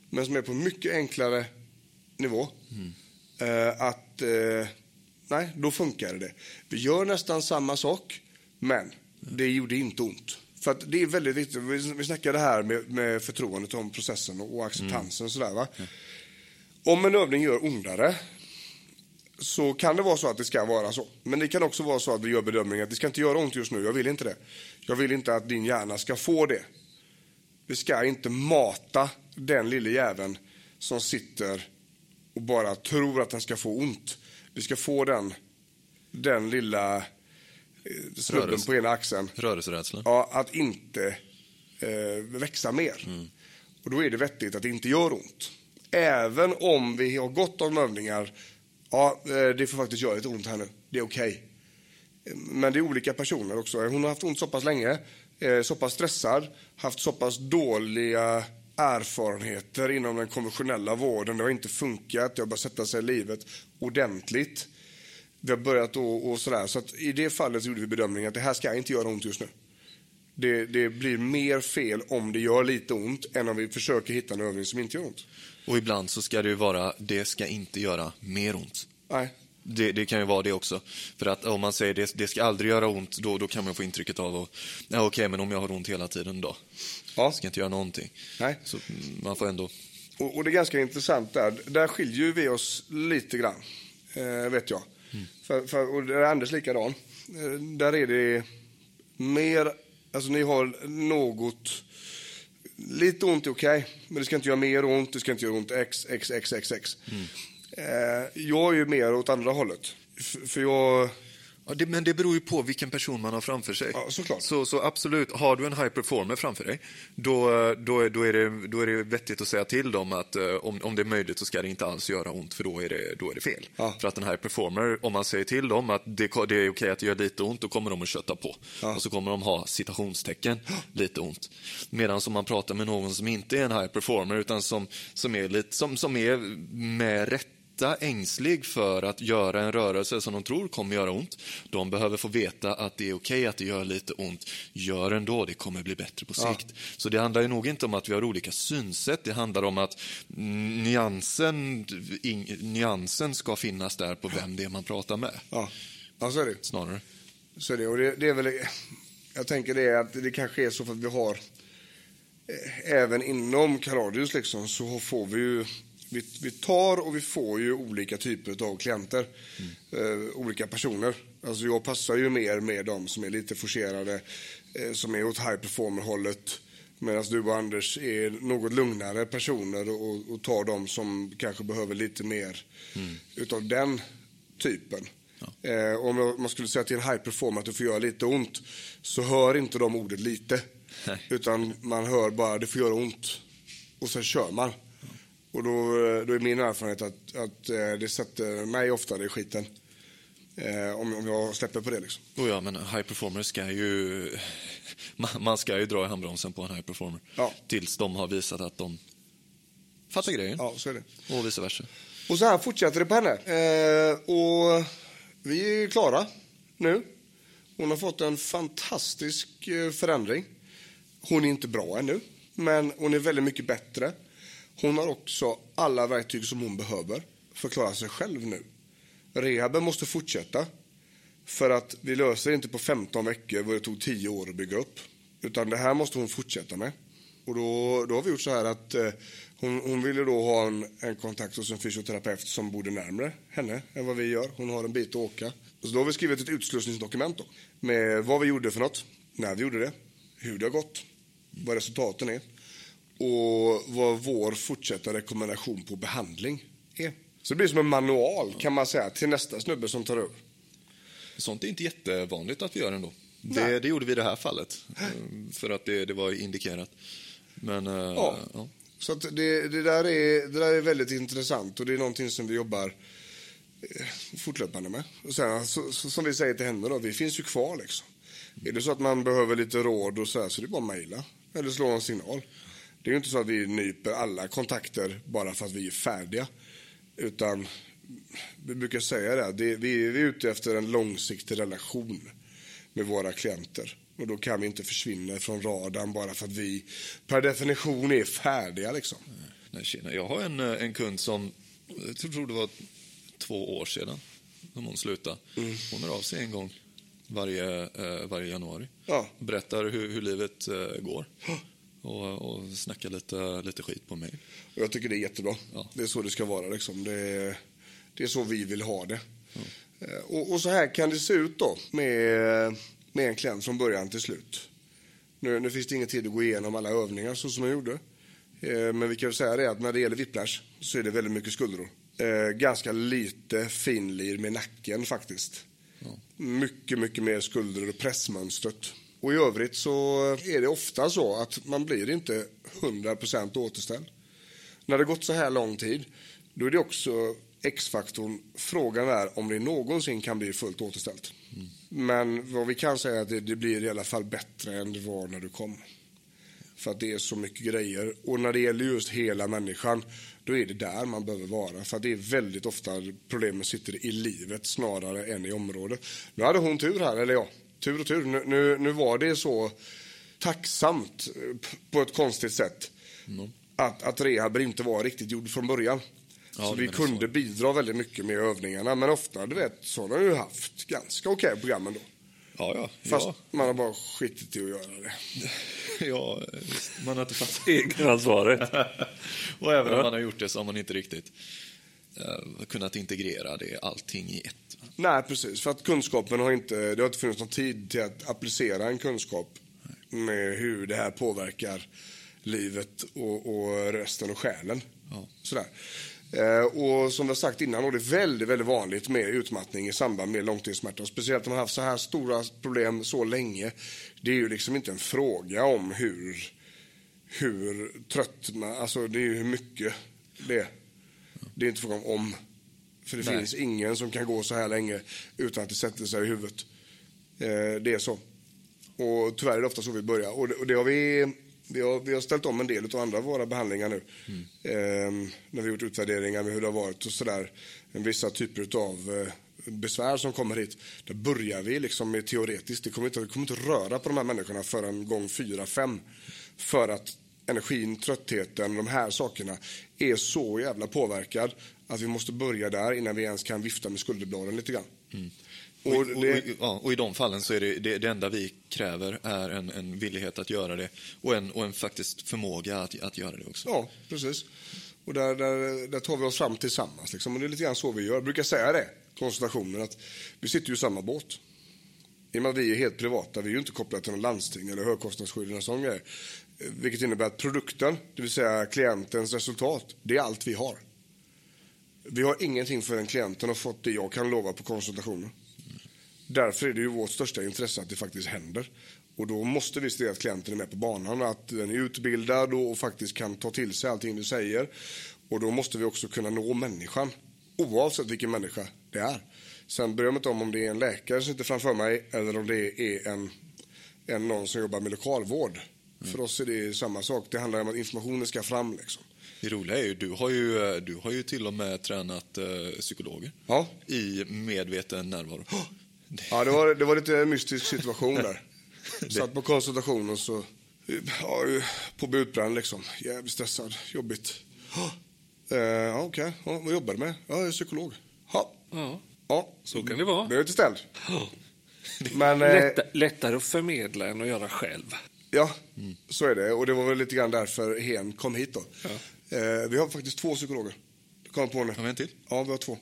men som är på mycket enklare nivå. Mm. Uh, att, uh, nej, då funkar det. Vi gör nästan samma sak, Men det gjorde inte ont. För att det är väldigt viktigt. Vi, vi snackade här med, med förtroendet om processen och, och acceptansen. Och sådär, va? Om en övning gör ondare så kan det vara så att det ska vara så. Men det kan också vara så att vi gör bedömningen att det ska inte göra ont just nu. Jag vill inte det. Jag vill inte att din hjärna ska få det. Vi ska inte mata den lille jäveln som sitter och bara tror att den ska få ont. Vi ska få den, den lilla snubben Rörelse. på ena axeln Rörelserädsla. ja, att inte eh, växa mer. Och då är det vettigt att det inte gör ont. Även om vi har gått om övningar, ja, eh, det får faktiskt göra lite ont här nu. Det är okej. Men det är olika personer också. Hon har haft ont så pass länge, eh, så pass stressad, haft så pass dåliga erfarenheter inom den konventionella vården. Det har inte funkat, det har börjat sätta sig i livet ordentligt. Vi har börjat och, och sådär. Så i det fallet gjorde vi bedömningen att det här ska inte göra ont just nu. Det, det blir mer fel om det gör lite ont än om vi försöker hitta en övning som inte gör ont. Och ibland så ska det ju vara, det ska inte göra mer ont. Nej. Det, det kan ju vara det också. För att om man säger det, det ska aldrig göra ont, då, då kan man få intrycket av att, ja okej, men om jag har ont hela tiden då? Ja. Ska inte göra någonting. Nej. Så man får ändå... Och, och det är ganska intressant där. Där skiljer vi oss lite grann, eh, vet jag. För, för, och där är Anders likadan. Eh, där är det mer, alltså ni har något, lite ont är okej, men det ska inte göra mer ont, det ska inte göra ont x, x, x, x, x. Eh, jag är ju mer åt andra hållet. F- för jag, Ja, det, men det beror ju på vilken person man har framför sig. Ja, såklart. Så, så absolut, har du en high performer framför dig, då, då, är, då, är, det, då är det vettigt att säga till dem att eh, om, om det är möjligt så ska det inte alls göra ont, för då är det, då är det fel. Ja. För att en high performer, om man säger till dem att det, det är okej att det gör lite ont, då kommer de att kötta på. Och så kommer de ha citationstecken, lite ont. Medan om man pratar med någon som inte är en high performer, utan som, som, är, lite, som, som är med rätt ängslig för att göra en rörelse som de tror kommer göra ont. De behöver få veta att det är okej att det gör lite ont. Gör ändå, det kommer bli bättre på sikt. Så det handlar ju nog inte om att vi har olika synsätt. Det handlar om att nyansen, in, nyansen ska finnas där på vem det är man pratar med. ja, ja så är det. Snarare. Så är det, och det, det är väl, jag tänker det att det kanske är så för att vi har, eh, även inom Karadius liksom, så får vi ju, vi, vi tar och vi får ju olika typer av klienter. Eh, olika personer. Alltså jag passar ju mer med de som är lite forcerade, eh, som är åt high performer-hållet. Medan du och Anders är något lugnare personer och, och tar de som kanske behöver lite mer utav den typen. Eh, om man skulle säga till en high performer att du får göra lite ont så hör inte de ordet lite. Nej. Utan man hör bara det får göra ont. Och sen kör man. Och då, eh, då är min erfarenhet att, att eh, det sätter mig oftare i skiten. Eh, om, om jag släpper på det liksom. Oh ja, men high performer ska ju... Man man ska ju dra i handbromsen på en high performer. Ja. Tills de har visat att de fattar grejen. Ja, så är det. Och vice versa. Och så här fortsätter det på henne. Eh, och vi är klara nu. Hon har fått en fantastisk eh, förändring. Hon är inte bra ännu, men hon är väldigt mycket bättre. Hon har också alla verktyg som hon behöver för att klara sig själv nu. Rehaben måste fortsätta. För att vi löser inte på 15 veckor vad det tog 10 år att bygga upp. Utan det här måste hon fortsätta med. Och då, då har vi gjort så här att eh, hon, hon ville då ha en, en kontakt hos en fysioterapeut som bodde närmre henne än vad vi gör. Hon har en bit att åka. Så då har vi skrivit ett utslussningsdokument då, med vad vi gjorde för något, när vi gjorde det, hur det har gått, vad resultaten är och vad vår fortsatta rekommendation på behandling är. Så det blir som en manual kan man säga till nästa snubbe som tar över. Sånt är inte jättevanligt att vi gör ändå. Det, det gjorde vi i det här fallet. eh, För att det, det var indikerat. Men, eh, Ja. ja. Så det, det, där är, det där är väldigt intressant och det är någonting som vi jobbar eh, fortlöpande med. Och sen, så, så, som vi säger till henne då, vi finns ju kvar liksom. Är det så att man behöver lite råd och så här, så är det bara att mejla eller slå en signal. Det är ju inte så att vi nyper alla kontakter bara för att vi är färdiga. Utan vi brukar säga det, det vi, är ute efter en långsiktig relation med våra klienter. Och då kan vi inte försvinna från radarn bara för att vi per definition är färdiga liksom. Jag har en, eh, en kund som, jag tror det var två år sedan, som hon slutade. Mm. Hon hör av sig en gång varje, eh, varje januari. Ja. Berättar hur, hur livet eh, går. Och, och snackar lite, lite skit på mig. Och jag tycker det är jättebra. Ja. Det är så det ska vara. Liksom. Det, är, det är så vi vill ha det. Eh, Och, och så här kan det se ut då med, med en klient från början till slut. Nu, nu finns det ingen tid att gå igenom alla övningar så som jag gjorde. Eh, Men vi kan säga det att när det gäller whiplash så är det väldigt mycket skuldror. Eh, Ganska lite finlir med nacken faktiskt. Mycket, mycket mer skulder och pressmönstret. Och i övrigt så är det ofta så att man blir inte 100% återställd. När det gått så här lång tid, då är det också X-faktorn. Frågan är om det någonsin kan bli fullt återställt. Men vad vi kan säga är att det, det blir i alla fall bättre än det var när du kom. För att det är så mycket grejer. Och när det gäller just hela människan, då är det där man behöver vara. För det är väldigt ofta problemen sitter i livet snarare än i området. Nu hade hon tur här, eller ja, tur och tur. Nu, nu, nu var det så tacksamt eh, på ett konstigt sätt. Att, att rehaben inte var riktigt gjord från början. Ja, så vi kunde bidra väldigt mycket med övningarna. Men ofta, du vet, så har ju haft ganska okej program ändå. Ja, ja. Fast ja. man har bara skitit i att göra det. ja visst. man har inte fattat. Egenansvaret. Och även om man har gjort det så har man inte riktigt kunnat integrera det, allting i ett. Nej, precis. För att kunskapen har inte, det har inte funnits någon tid till att applicera en kunskap med hur det här påverkar livet och, och resten och själen. Ja. Sådär. Eh, och som vi har sagt innan, och det är väldigt, väldigt vanligt med utmattning i samband med långtidssmärta. Speciellt om man har haft så här stora problem så länge. Det är ju liksom inte en fråga om hur, hur trött man, alltså det är ju hur mycket det är. Det är inte fråga om om. För det Nej. finns ingen som kan gå så här länge utan att det sätter sig i huvudet. Eh, det är så. Och tyvärr är det ofta så vi börjar. Och det, och det har vi, vi, har, vi har ställt om en del av andra av våra behandlingar nu. Eh, när vi har gjort utvärderingar med hur det har varit och sådär. Vissa typer av eh, besvär som kommer hit. Där börjar vi liksom med teoretiskt. Det kommer inte, vi kommer inte röra på de här människorna förrän gång fyra, fem. För att energin, tröttheten, de här sakerna är så jävla påverkad att vi måste börja där innan vi ens kan vifta med skulderbladen lite grann. Och, Och och, och, ja, och i de fallen så är det, det, det enda vi kräver är en, en villighet att göra det och en, och en faktiskt förmåga att, att göra det också. ja, precis. Och där, där, där tar vi oss fram tillsammans. Liksom. Och det är lite grann så vi gör. Jag brukar säga det, konsultationen, att vi sitter ju i samma båt. I och med att vi är helt privata, vi är ju inte kopplade till någon landsting eller högkostnadsskydd eller sån grej. Vilket innebär att produkten, det vill säga klientens resultat, det är allt vi har. Vi har ingenting förrän klienten har fått det jag kan lova på konsultationen. Därför är det ju vårt största intresse att det faktiskt händer. Och då måste vi se att klienten är med på banan, att den är utbildad och faktiskt kan ta till sig allting du säger. Och då måste vi också kunna nå människan, oavsett vilken människa det är. Sen bryr jag mig inte om om det är en läkare som sitter framför mig eller om det är en, en någon som jobbar med lokalvård. För oss är det samma sak. Det handlar om att informationen ska fram. Liksom. Det roliga är ju, du har ju, eh, du har ju till och med tränat eh, psykologer Ja. i medveten närvaro. Ja, det var, det var lite mystisk situation där. Satt på konsultation och så, ja, på budbrand liksom. Jävligt stressad, jobbigt. Eh, ja, okej. Ja, vad jobbar du med? Ja, jag är psykolog. Ja. Ja, Ja, så kan det vara. blev lite ställd. Men, eh, Lätta, lättare att förmedla än att göra själv. Ja, så är det. Och det var väl lite grann därför Hen kom hit då. Eh, vi har faktiskt två psykologer. Kom på nu. Har vi en till? Ja, vi har två.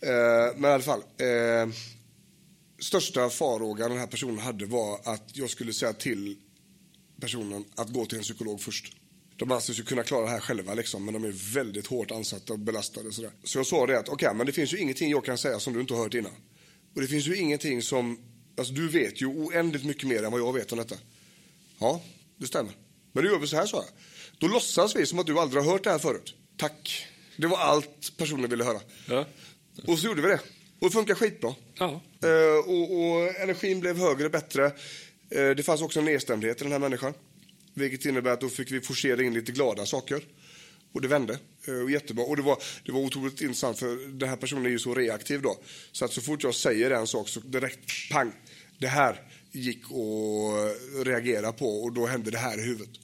Eh, men i alla fall. Eh, största farhågan den här personen hade var att jag skulle säga till personen att gå till en psykolog först. De anses ju kunna klara det här själva, liksom, men de är väldigt hårt ansatta och belastade. och Sådär. Så jag sa det att okej, men det finns ju ingenting jag kan säga som du inte har hört innan. Och det finns ju ingenting som, alltså du vet ju oändligt mycket mer än vad jag vet om detta. Ja, det stämmer. Men då gör vi så här, sa jag. Då låtsas vi som att du aldrig har hört det här förut. Tack. Det var allt personen ville höra. Ja. Och så gjorde vi det. Och det funkar skitbra. Ja. Eh, och, och energin blev högre, bättre. Eh, det fanns också en nedstämdhet i den här människan. Vilket innebär att då fick vi forcera in lite glada saker. Och det vände. Eh, och jättebra. Och det var, det var otroligt intressant för den här personen är ju så reaktiv då. Så att så fort jag säger en sak så direkt pang. Det här gick att reagera på och då hände det här i huvudet.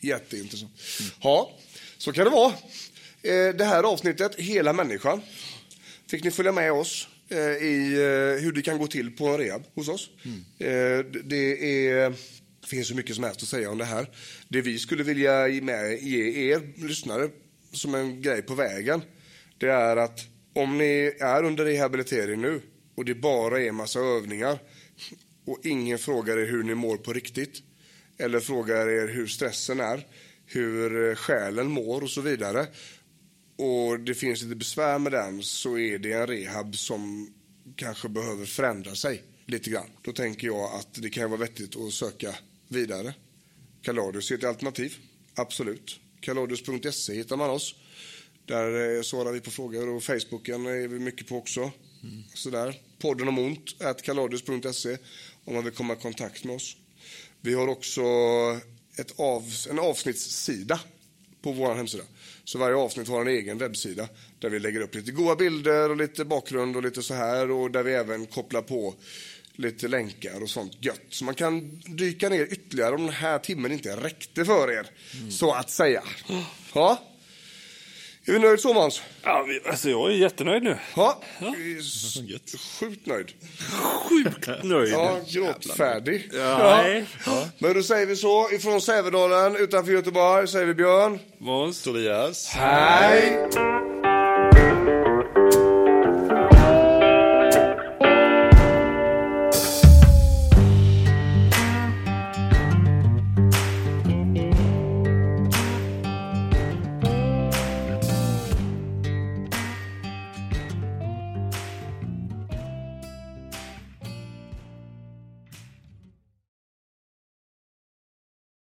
Jätteintressant. Ja, så kan det vara. Eh, Det här avsnittet, Hela människan, fick ni följa med oss eh, i eh, hur det kan gå till på en rehab hos oss. Eh, det är, finns så mycket som helst att säga om det här. Det vi skulle vilja ge, med, ge er lyssnare som en grej på vägen, det är att om ni är under rehabilitering nu och det bara är massa övningar och ingen frågar er hur ni mår på riktigt eller frågar er hur stressen är, hur eh, själen mår och så vidare och det finns lite besvär med den så är det en rehab som kanske behöver förändra sig lite grann. Då tänker jag att det kan vara vettigt att söka vidare. Kaladius är ett alternativ, absolut. Kaladius.se hittar man oss. Där eh, svarar vi på frågor och Facebooken är vi mycket på också. Mm. Sådär. Podden om ont, kaladius.se om man vill komma i kontakt med oss. Vi har också ett av, en avsnittssida på vår hemsida. Så varje avsnitt har en egen webbsida där vi lägger upp lite goda bilder och lite bakgrund och lite så här och där vi även kopplar på lite länkar och sånt gött. Så man kan dyka ner ytterligare om den här timmen inte räckte för er, mm. så att säga. Ja. Är vi nöjda så Måns? Ja, alltså jag är jättenöjd nu. Ja, ja. sjukt nöjd. Sjukt nöjd. Ja, gråtfärdig. Ja. ja. Men då säger vi så, ifrån Sävedalen utanför Göteborg säger vi Björn. Måns. Tobias. Hej.